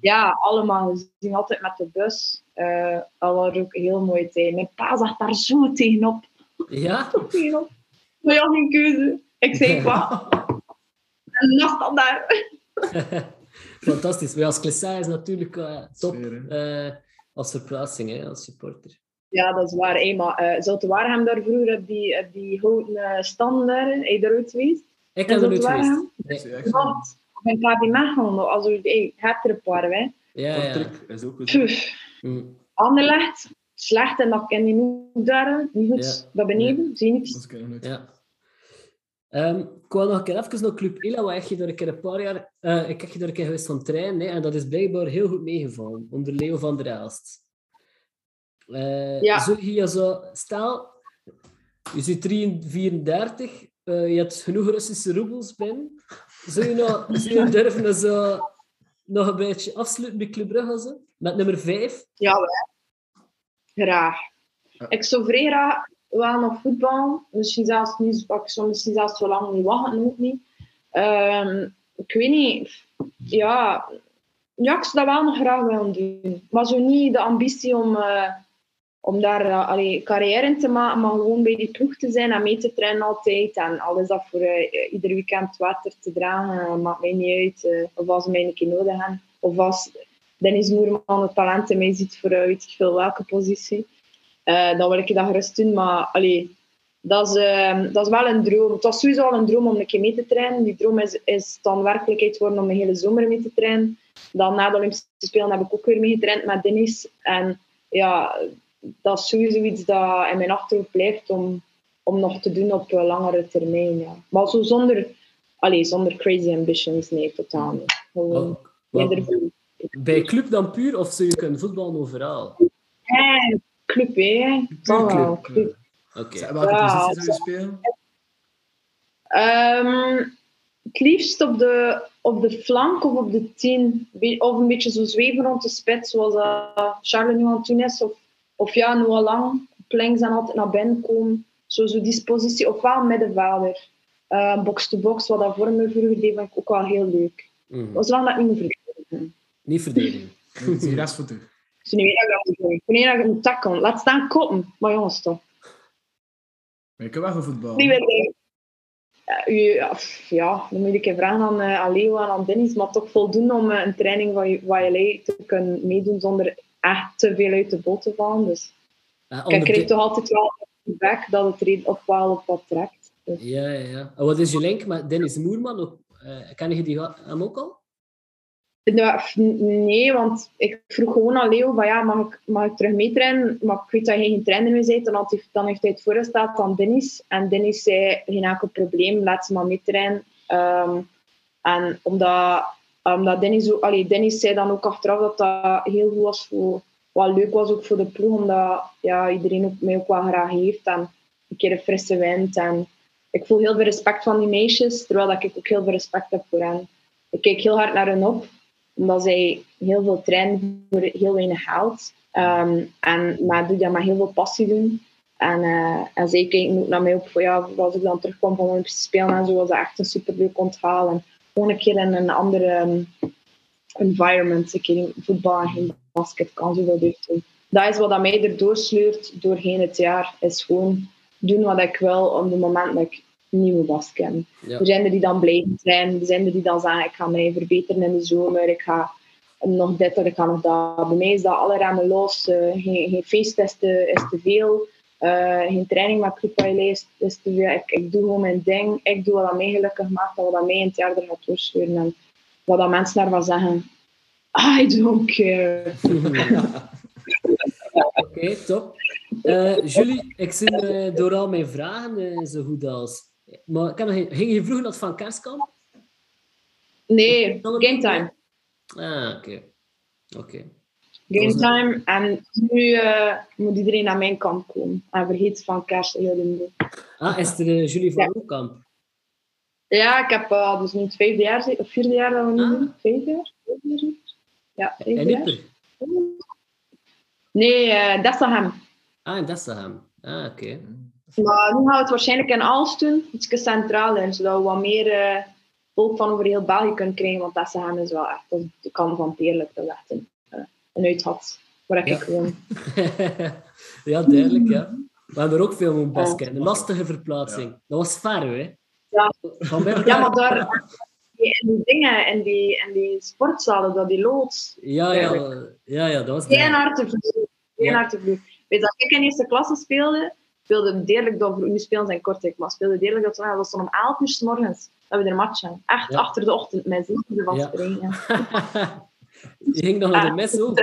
Ja, allemaal gezien, altijd met de bus. Eh dat was ook een heel mooie tijd. Mijn pa zag daar zo tegenop Ja? tegenop. Maar ja, geen keuze. Ik zei, wat? En dan staat daar. Fantastisch. Maar als Klessa is natuurlijk top Sfeer, eh, als verplaatsing, hè, als supporter. Ja, dat is waar. Hey, maar uh, Zulte Waregem daar vroeger op die, op die houten uh, daar, heb je daar ooit geweest? Ik heb er nooit geweest. Zie. Want, ik ben KB Mechelen, als u, hey, hebt er een paar, hè. Ja, ja. Is ook goed. Pff, Mm. Anderlecht, slecht en dat ken je niet daar, niet goed. Ja. Daar beneden, zie je niks. Dat. Ja. Ehm, ik wou nog een keer even naar Club Ila, waar je door een keer een paar jaar... eh, ik heb je door een keer geweest van trein, hè, en dat is blijkbaar heel goed meegevallen, onder Leo van der Aalst. Eh Ja. Zo je zo... Stel, je zit 33, 34, eh, je hebt genoeg Russische roebels binnen. Zou je, nog, zou je durven zo nog een beetje afsluiten bij Club Brugge? Zo? Met nummer 5? Ja, wel. Graag. Ik zou vrij graag wel nog voetbal. Misschien zelfs niet, ik zou misschien zelfs zo lang niet wachten, ook niet. Ehm, ik weet niet. Ja, ja, ik zou dat wel nog graag willen doen. Maar zo niet de ambitie om, eh, om daar uh, carrière in te maken, maar gewoon bij die ploeg te zijn en mee te trainen altijd. En alles dat voor uh, ieder weekend water te dragen, uh, maakt mij niet uit. Of als ze mij een keer nodig hebben. Of als Dennis Moerman het talent in mij ziet voor weet ik veel welke positie. Dan wil ik dat gerust doen. Maar allee, dat, is, uh, dat is wel een droom. Het was sowieso al een droom om een keer mee te trainen. Die droom is, is dan werkelijkheid geworden om een hele zomer mee te trainen. Dan na de Olympische Spelen heb ik ook weer mee getraind met Dennis. En ja, dat is sowieso iets dat in mijn achterhoofd blijft om, om nog te doen op langere termijn. Ja. Maar zo zonder allee, zonder crazy ambitions, nee, totaal niet. Gewoon Wat- wat- eerder voor- bij club dan puur, of zou je kunnen voetballen overal? Eh, club, hè. Club. club. Oké. Zeg, Welke Ja, positie zou je spelen? Ehm, het liefst op de, op de flank of op de tien. Of een beetje zo zweven rond de spits, zoals uh, Charles nu aan het doen is. Of, of ja, nu al lang op links en altijd naar binnen komen. Zo, zo die positie. Ofwel middenvelder. Eh, box-to-box, wat dat voor me vroeger deed, vond ik ook wel heel leuk. Mhm. Maar zolang dat niet meer verdedigen. Niet verdedigen. Nee, weet ik dat ik dat moet doen. Ik weet dat ik moet tackelen. Laat staan koppen. Maar jongens, toch. Maar je kan wel voor voetbal. Die wil ik. Ja, u- ja, dan moet ik even vragen aan, eh, aan Leo en aan Dennis, maar toch voldoen om eh, een training van YLA te kunnen meedoen zonder echt te veel uit de boot te vallen. Dus Ah, ik krijg toch altijd wel feedback dat het er op wel op wat trekt. Dus, Ja, ja, ja. En wat is je link met Dennis Moerman? Ook, eh, ken je die hem ook al? pff, nee, want ik vroeg gewoon aan Leo van ja, mag ik, mag ik terug meetrainen? Maar ik weet dat hij geen trainer meer bent. Dan, hij, dan heeft hij het voorgesteld aan Dennis. En Dennis zei, geen enkel probleem, laat ze maar meetrainen. Ehm, en omdat, omdat Dennis, allee, Dennis zei dan ook achteraf dat dat heel goed was voor, wat leuk was ook voor de ploeg, omdat ja, iedereen ook, mij ook wel graag heeft. En een keer een frisse wind. En ik voel heel veel respect van die meisjes, terwijl dat ik ook heel veel respect heb voor hen. Ik kijk heel hard naar hen op omdat zij heel veel trainen voor heel weinig geld. Ehm, en, maar doe dat met heel veel passie doen. En, eh, en zij kijken ook naar mij op ja, als ik dan terugkwam van Olympische Spelen en zo, was dat echt een superleuk onthaal. Gewoon een keer in een andere ehm, environment, een keer in voetbal en geen basket, kan zoveel deugd doen. Dat is wat dat mij erdoor sleurt doorheen het jaar, is gewoon doen wat ik wil op het moment dat ik niet meer basket. Ja. Er zijn er die dan blijven zijn. Er zijn er die dan zeggen, ik ga mij verbeteren in de zomer. Ik ga nog dit of ik ga nog dat. Bij mij is dat alle remmen los. eh, geen, geen feesttesten is te veel. Eh, geen training met Paillet is, is te veel. Ik, ik doe gewoon mijn ding. Ik doe wat dat mij gelukkig maakt en wat dat mij in het jaar er gaat doorsturen. En wat dat mensen daarvan zeggen, I don't care. Oké, top. Eh, Julie, ik zie eh, door al mijn vragen zo goed als... Maar heb nog ging je vroeger het Van Kerskamp? Nee, game time. Ah, oké. Oké. Game time. En nu eh, moet iedereen naar mijn kant komen. En vergeet van kerst heel. Ah, is er eh, Julie van Roekamp? Ja, ik heb eh, dus nu het vijfde jaar, of vierde jaar dat we nu Ah. doen. Vijfde jaar? Jaar? Ja, vijfde En jaar. Nee, Dessahem. Ah, in Dessahem. Ah, oké. Maar nu gaan we het waarschijnlijk in Aalst doen, iets centraler, zodat we wat meer volk van over heel België kunnen krijgen, want Dessahem is wel echt de kant van het eerlijk, dat is echt een, een uithat, waar Ja. ik gewoon... ja, duidelijk, ja. We hebben er ook veel moeten basken. Een lastige verplaatsing. Dat was ver, hè? Ja. Ja, maar daar, in die dingen, in die, in die sportzalen, dat die loods, Ja, ja, ja, ja, dat was geen hard te. Geen Ja. hard te. Weet je, dat ik in eerste klasse speelde, speelde deerlijk dat, nu spelen ze in Kortrijk, maar speelde deerlijk dat, dat was dan om 11 uur s morgens, dat we er matchen. Echt Ja. achter de ochtend, met z'n van Ja. springen. Je ging nog naar de Ah. mes ook.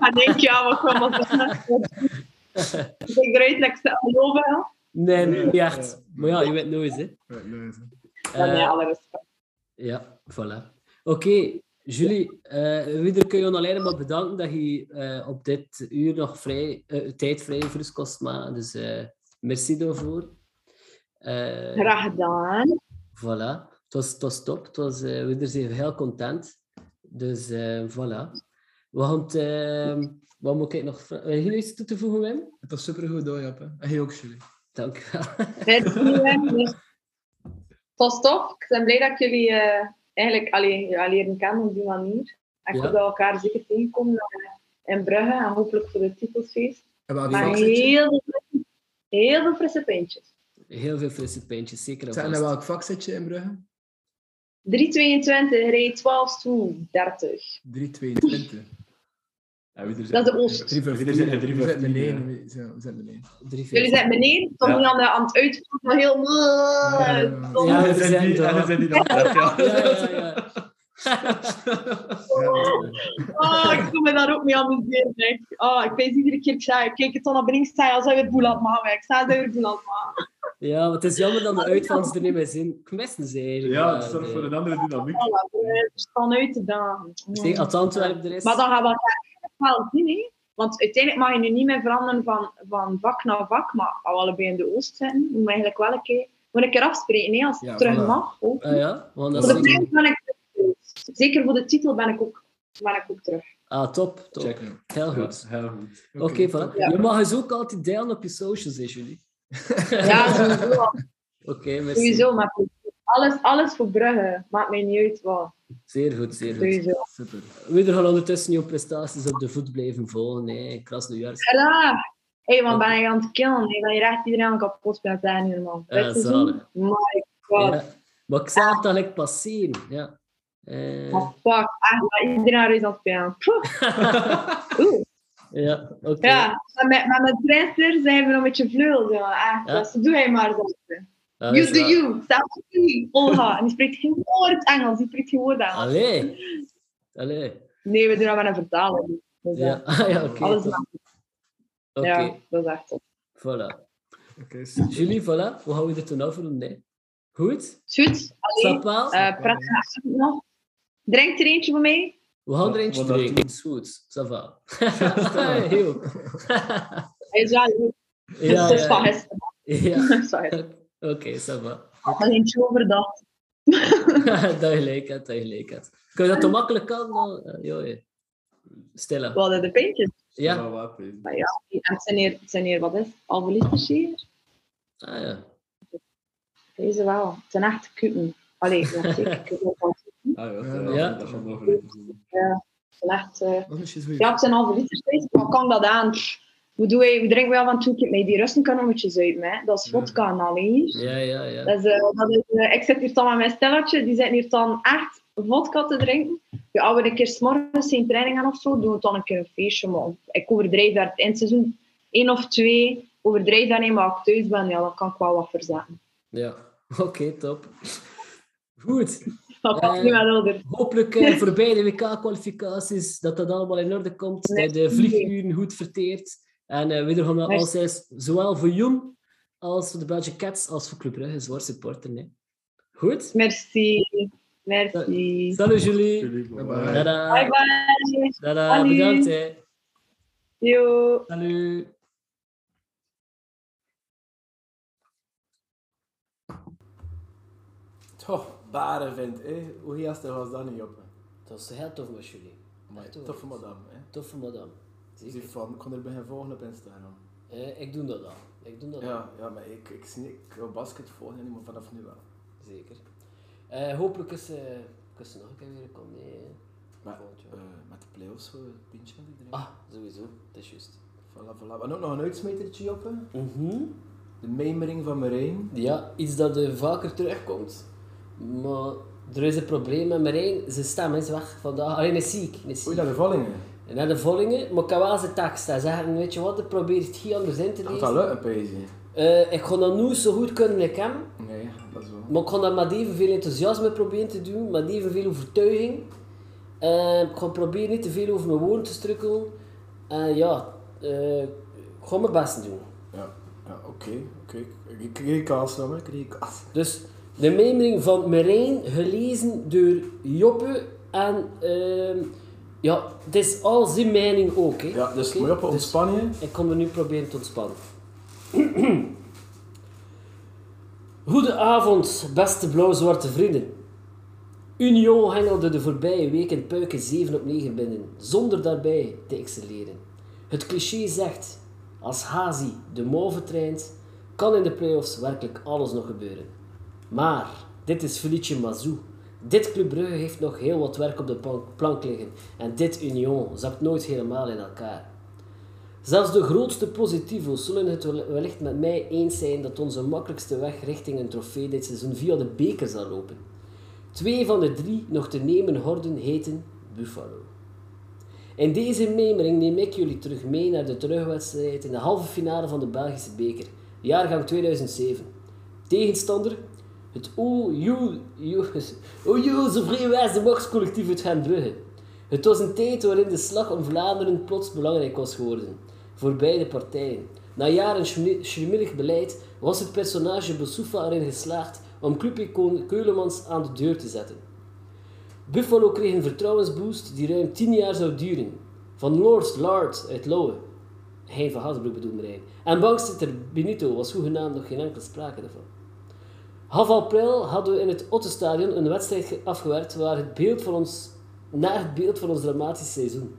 En denk je, ja, wat kwam dat Ik denk eruit dat ik ze geloven. Nee, niet echt. Maar ja, je weet nooit, hè. Ja, nee, Eh, alle respect. Ja, voilà. Oké, Julie, eh Wieder kun je ons alleen maar bedanken dat je eh, op dit uur nog vrij, eh, tijd vrij voor ons kost maken. Dus eh, merci daarvoor. Eh, Graag gedaan. Voilà. Het was, het was top. Het was, eh Wieder zijn heel content. Dus eh, voilà. We gaan het, eh, wat moet ik nog vragen? Heb je iets toe te voegen, Wim? Het was supergoed hoor, Jappe. En jij ook, Julie. Dank u wel. Dus Het was tof. Ik ben blij dat ik jullie eh, eigenlijk allee, ja, leren kennen op die manier. En ik Ja. hoop dat we elkaar zeker tegenkomen in Brugge en hopelijk voor het titelsfeest. Maar je? heel veel, heel veel frisse pintjes. Heel veel frisse pintjes, zeker en vast. welk vak zit je in Brugge? 322, rij 12 stoel, 30. 322. Ja, wie er Dat is de zijn- Oost. 3 voor Ieder zit in 3 We voor zitten 10, beneden. ja. We zijn- beneden. Drie, Jullie zijn beneden, toch Ja. niet aan, de, aan het uitvoeren, maar heel... Ja. We zijn die- die dan ja. Ja, ja. Oh, ik voel me daar ook mee amuseren. echt. Oh, ik weet iedere keer, ik, zei, ik kijk het dan naar beneden, ik zei, als hij weer boel aan het maken. Ik zei, hij weer boel aan het maken. Ja, maar het is jammer dat de uitvallers er niet meer zijn. Ik mis ze eigenlijk. Ja, het zorgt voor een andere dynamiek. We staan uit te dagen. Zeg, als Antwerpen er is... Maar dan gaan we het wel zien, hè? Want uiteindelijk mag je nu niet meer veranderen van, van vak naar vak, maar als we allebei in de Oost zitten, moeten we eigenlijk wel een keer, moet een keer afspreken, hè, als het Ja, terug voilà. mag. Ook. Ah ja, want dat Voor is de zeker... prijs ben ik terug. Zeker voor de titel ben ik ook, ben ik ook terug. Ah, top, top. Heel goed. Ja, heel goed. Oké, voilà. Ja. Je mag dus ook altijd delen op je socials, hè, jullie. Ja, sowieso. Oké, merci. sowieso maar alles, alles voor Brugge. Maakt mij niet uit wat. Zeer goed, zeer goed. Sowieso. Super. We gaan ondertussen jouw prestaties op de voet blijven volgen. Nee, Krasnojarsk. Hé, hey, wat ben je aan het killen? Ik ben hier echt iedereen aan het kapot spelen hier, man. Ja, zalig. My god. Ja. Maar ik zag dat ik passeren. Ja. Eh, Maar fuck, echt, iedereen is aan het spelen. Oeh. Ja, oké. Ja, maar met, met mijn trainster zijn we nog een beetje vleugels, jongen. Echt, Ja. Dus doe hij maar zo. Dat You do waar. you. You. Olga. En die spreekt geen woord Engels. Die spreekt geen woord Engels. Allee. Allee. Nee, we doen dat met een vertaler. Dus, ja. Ja, ah, ja oké. Alles top. maar. Oké, Ja, dat is echt top. voilà. Oké, super. Julie, voilà. Hoe gaan we dit toen afronden? Nee. Goed? Goed. Allee. Slaap eh avond nog. Drink er eentje voor mij. We gaan er eentje Wat dat drinken. Het is goed. Ça va. Heel. Hij is wel goed. ja, Dat is van ja. gisteren. ja. Sorry. Oké, ça va. Eentje overdag. dat gelijk had, dat gelijk had. Kun je dat te makkelijk kan? Dan, uh, joh. We hadden de pintjes. Ja? Wat. Maar ja, en het zijn hier, het zijn hier wat is het? Halve liters hier. Ah ja. Deze wel. Het zijn echt kuken. Allee, ja, zeker. Ik wel. Ah, ja, Ja. dat- Ja. dat gaat. Het zijn echt... eh. Ja, het zijn halve liters. steeds. Wat kan dat aan? Hoe, doe je, hoe drinken we af en toe met die Russen kanometjes uit? Hè? Dat is vodka en al hier. Ja, ja, ja. Dat is, eh, dat is, eh, ik zit hier dan met mijn stelletje, die zitten hier dan echt vodka te drinken. Ja, als we een keer s'morgens zijn training gaan of zo, doen we dan een keer een feestje. Maar ik overdrijf daar in het seizoen één of twee, overdrijf daar niet, maar als ik thuis ben, ja, dan kan ik wel wat verzetten. Ja. Oké, top. Goed. Eh, met ouder. Hopelijk eh, voorbij de WK-kwalificaties dat dat allemaal in orde komt. Nee. Dat je de vlieguren goed verteert. En eh we gaan Merci. altijd, zowel voor Jong als voor de Belgian Cats als voor Club Brugge, zwaar supporter. Nee. Goed? Merci. Merci. Salut Julie. Jullie, Bye bye. bye. Dada. Bye bye. Dada. Bedankt. Hè. Yo. Salut. Toch, baren vindt, hè. Hoe gast was dat niet op? Dat is heel tof met jullie. Maar toffe madame, hè. Toffe madame. Van, ik kon er beginnen volgen op Instagram. Eh, ik doe dat al. Ik doe dat al. Ja, ja, maar ik, ik, zie, ik basket volgen, niet, maar vanaf nu wel. Zeker. Eh, hopelijk is, eh is ze nog een keer weer komen. Nee, Maar eh, met de play-offs zo, het pintje iedereen. Ah, sowieso. Dat is juist. Voilà, voilà. En ook nog een uitsmijtertje op, hè. Mhm. De mijmering van Marijn. Ja, iets dat eh, vaker terugkomt. Maar er is een probleem met Marijn. Zijn stem is weg vandaag. Alleen is ziek. Is Oei, ziek. naar de vallingen. En de vollingen, maar ik kan wel zijn tekst. Hij zegt, weet je wat, ik probeer het hier anders in te Gaat dat lezen. lukken, Paisie? Eh, ik ga dat nu zo goed kunnen als ik hem. Nee, dat is wel. Maar ik ga dat met evenveel enthousiasme proberen te doen, met evenveel overtuiging. Eh, ik ga proberen niet te veel over mijn woorden te strukkelen. En ja, eh, ik ga mijn best doen. Ja, ja oké, oké. Ik kreeg kaas ik kreeg kaas. Dus de mijmering van Marijn, gelezen door Joppe. En ehm, ja, het is al zijn mening ook. Hè. Ja, dus je op Dus ontspan je. ik kom er nu proberen te ontspannen. Goedenavond, beste blauw-zwarte vrienden. Union hengelde de voorbije weken puiken 7 op 9 binnen, zonder daarbij te excelleren. Het cliché zegt, als Hazi de mauve traint, kan in de playoffs werkelijk alles nog gebeuren. Maar, dit is Felice Mazou. Dit Club Brugge heeft nog heel wat werk op de plank- liggen en dit Union zakt nooit helemaal in elkaar. Zelfs de grootste positivo's zullen het wel- wellicht met mij eens zijn dat onze makkelijkste weg richting een trofee dit seizoen via de beker zal lopen. Twee van de drie nog te nemen horden heten Buffalo. In deze memering neem ik jullie terug mee naar de terugwedstrijd in de halve finale van de Belgische beker, jaargang 2007. Tegenstander, het Ojoze Vreewijze Machtscollectief uit Gentbrugge. Het was een tijd waarin de slag om Vlaanderen plots belangrijk was geworden. Voor beide partijen. Na jaren schrimmelig beleid was het personage Boussoufa erin geslaagd om clubicoon Keulemans aan de deur te zetten. Buffalo kreeg een vertrouwensboost die ruim 10 jaar zou duren. Van Lord Lard uit Lowe. Hein van Hasbroek bedoelde Marijn. En bankzitter Benito was hoegenaamd nog geen enkele sprake daarvan. Half april hadden we in het Ottenstadion een wedstrijd ge- afgewerkt waar het beeld van ons, naar het beeld van ons dramatische seizoen.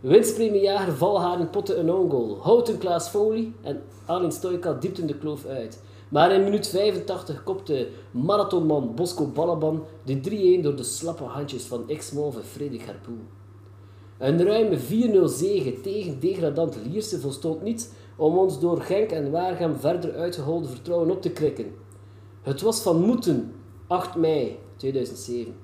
Winstpremiejager Valharen potte een own goal. Houten Klaas Foley en Alin Stoika diepten de kloof uit. Maar in minuut 85 kopte marathonman Bosco Balaban de 3-1 door de slappe handjes van ex-move Freddy Garpoel. Een ruime 4-0 zege tegen degradant Lierse volstond niet om ons door Genk en Waregem verder uitgeholde vertrouwen op te krikken. Het was van moeten, 8 mei 2007.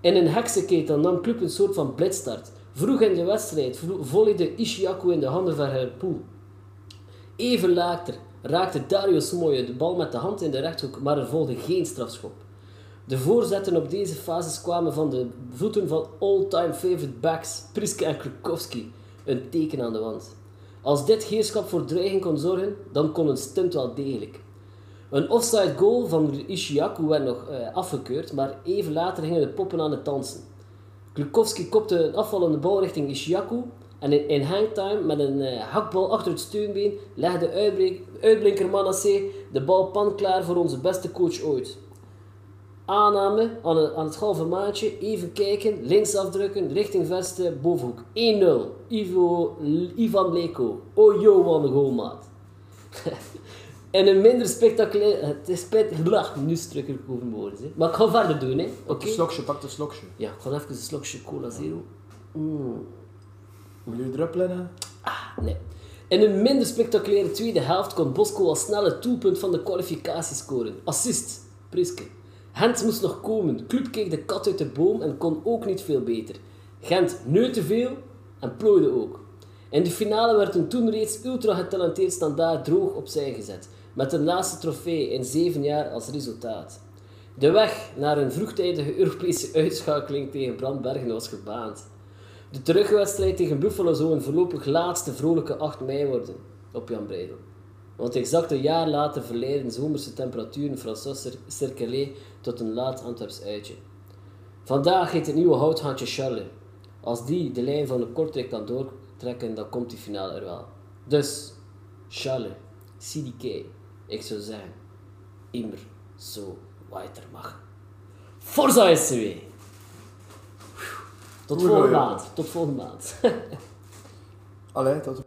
In een heksenketel nam club een soort van blitstart. Vroeg in de wedstrijd volleyde Ishiaku in de handen van Herpoel. Even later raakte Dario Smoje de bal met de hand in de rechthoek, maar er volgde geen strafschop. De voorzetten op deze fases kwamen van de voeten van all-time favorite backs Priske en Krukowski, een teken aan de wand. Als dit heerschap voor dreiging kon zorgen, dan kon een stunt wel degelijk. Een offside goal van Ishiaku werd nog eh, afgekeurd, maar even later gingen de poppen aan het dansen. Klukowski kopte een afvallende bal richting Ishiaku en in, hangtime met een eh, hakbal achter het steunbeen legde uitblinker Manasseh de bal panklaar voor onze beste coach ooit. Aanname aan, aan het halve maatje, even kijken, links afdrukken, richting vesten, bovenhoek. 1-0. Ivo, Ivan Leko. Oh yo, wat een goalmaat. En een minder spectaculair... Het is spijtig... Blah, nu struikel ik over mijn woorden. hè. Maar ik ga verder doen, hè. Oké? Pak een slokje, pak een slokje. Ja, ik ga even een slokje cola zero. Mm. Wil je druppelen? hè? Nee. In een minder spectaculaire tweede helft kon Bosco al snel het doelpunt van de kwalificatie scoren. Assist, Priske. Gent moest nog komen. Club keek de kat uit de boom en kon ook niet veel beter. Gent neutte veel en plooide ook. In de finale werd een toen reeds ultra getalenteerd standaard droog opzij gezet, met een laatste trofee in zeven jaar als resultaat. De weg naar een vroegtijdige Europese uitschakeling tegen Brandbergen was gebaand. De terugwedstrijd tegen Buffalo zou een voorlopig laatste vrolijke 8 mei worden op Jan Breidel. Want exact een jaar later verleiden zomerse temperaturen François Cir- Cirkelé tot een laat Antwerps uitje. Vandaag heet het nieuwe houthandje Charles. Als die de lijn van de Kortrijk kan doortrekken, dan komt die finale er wel. Dus, Charles, CDK, ik zou zeggen, immer zo weitermachen. Forza SCW! Tot volgende maand. Tot volgende maand. Allee, tot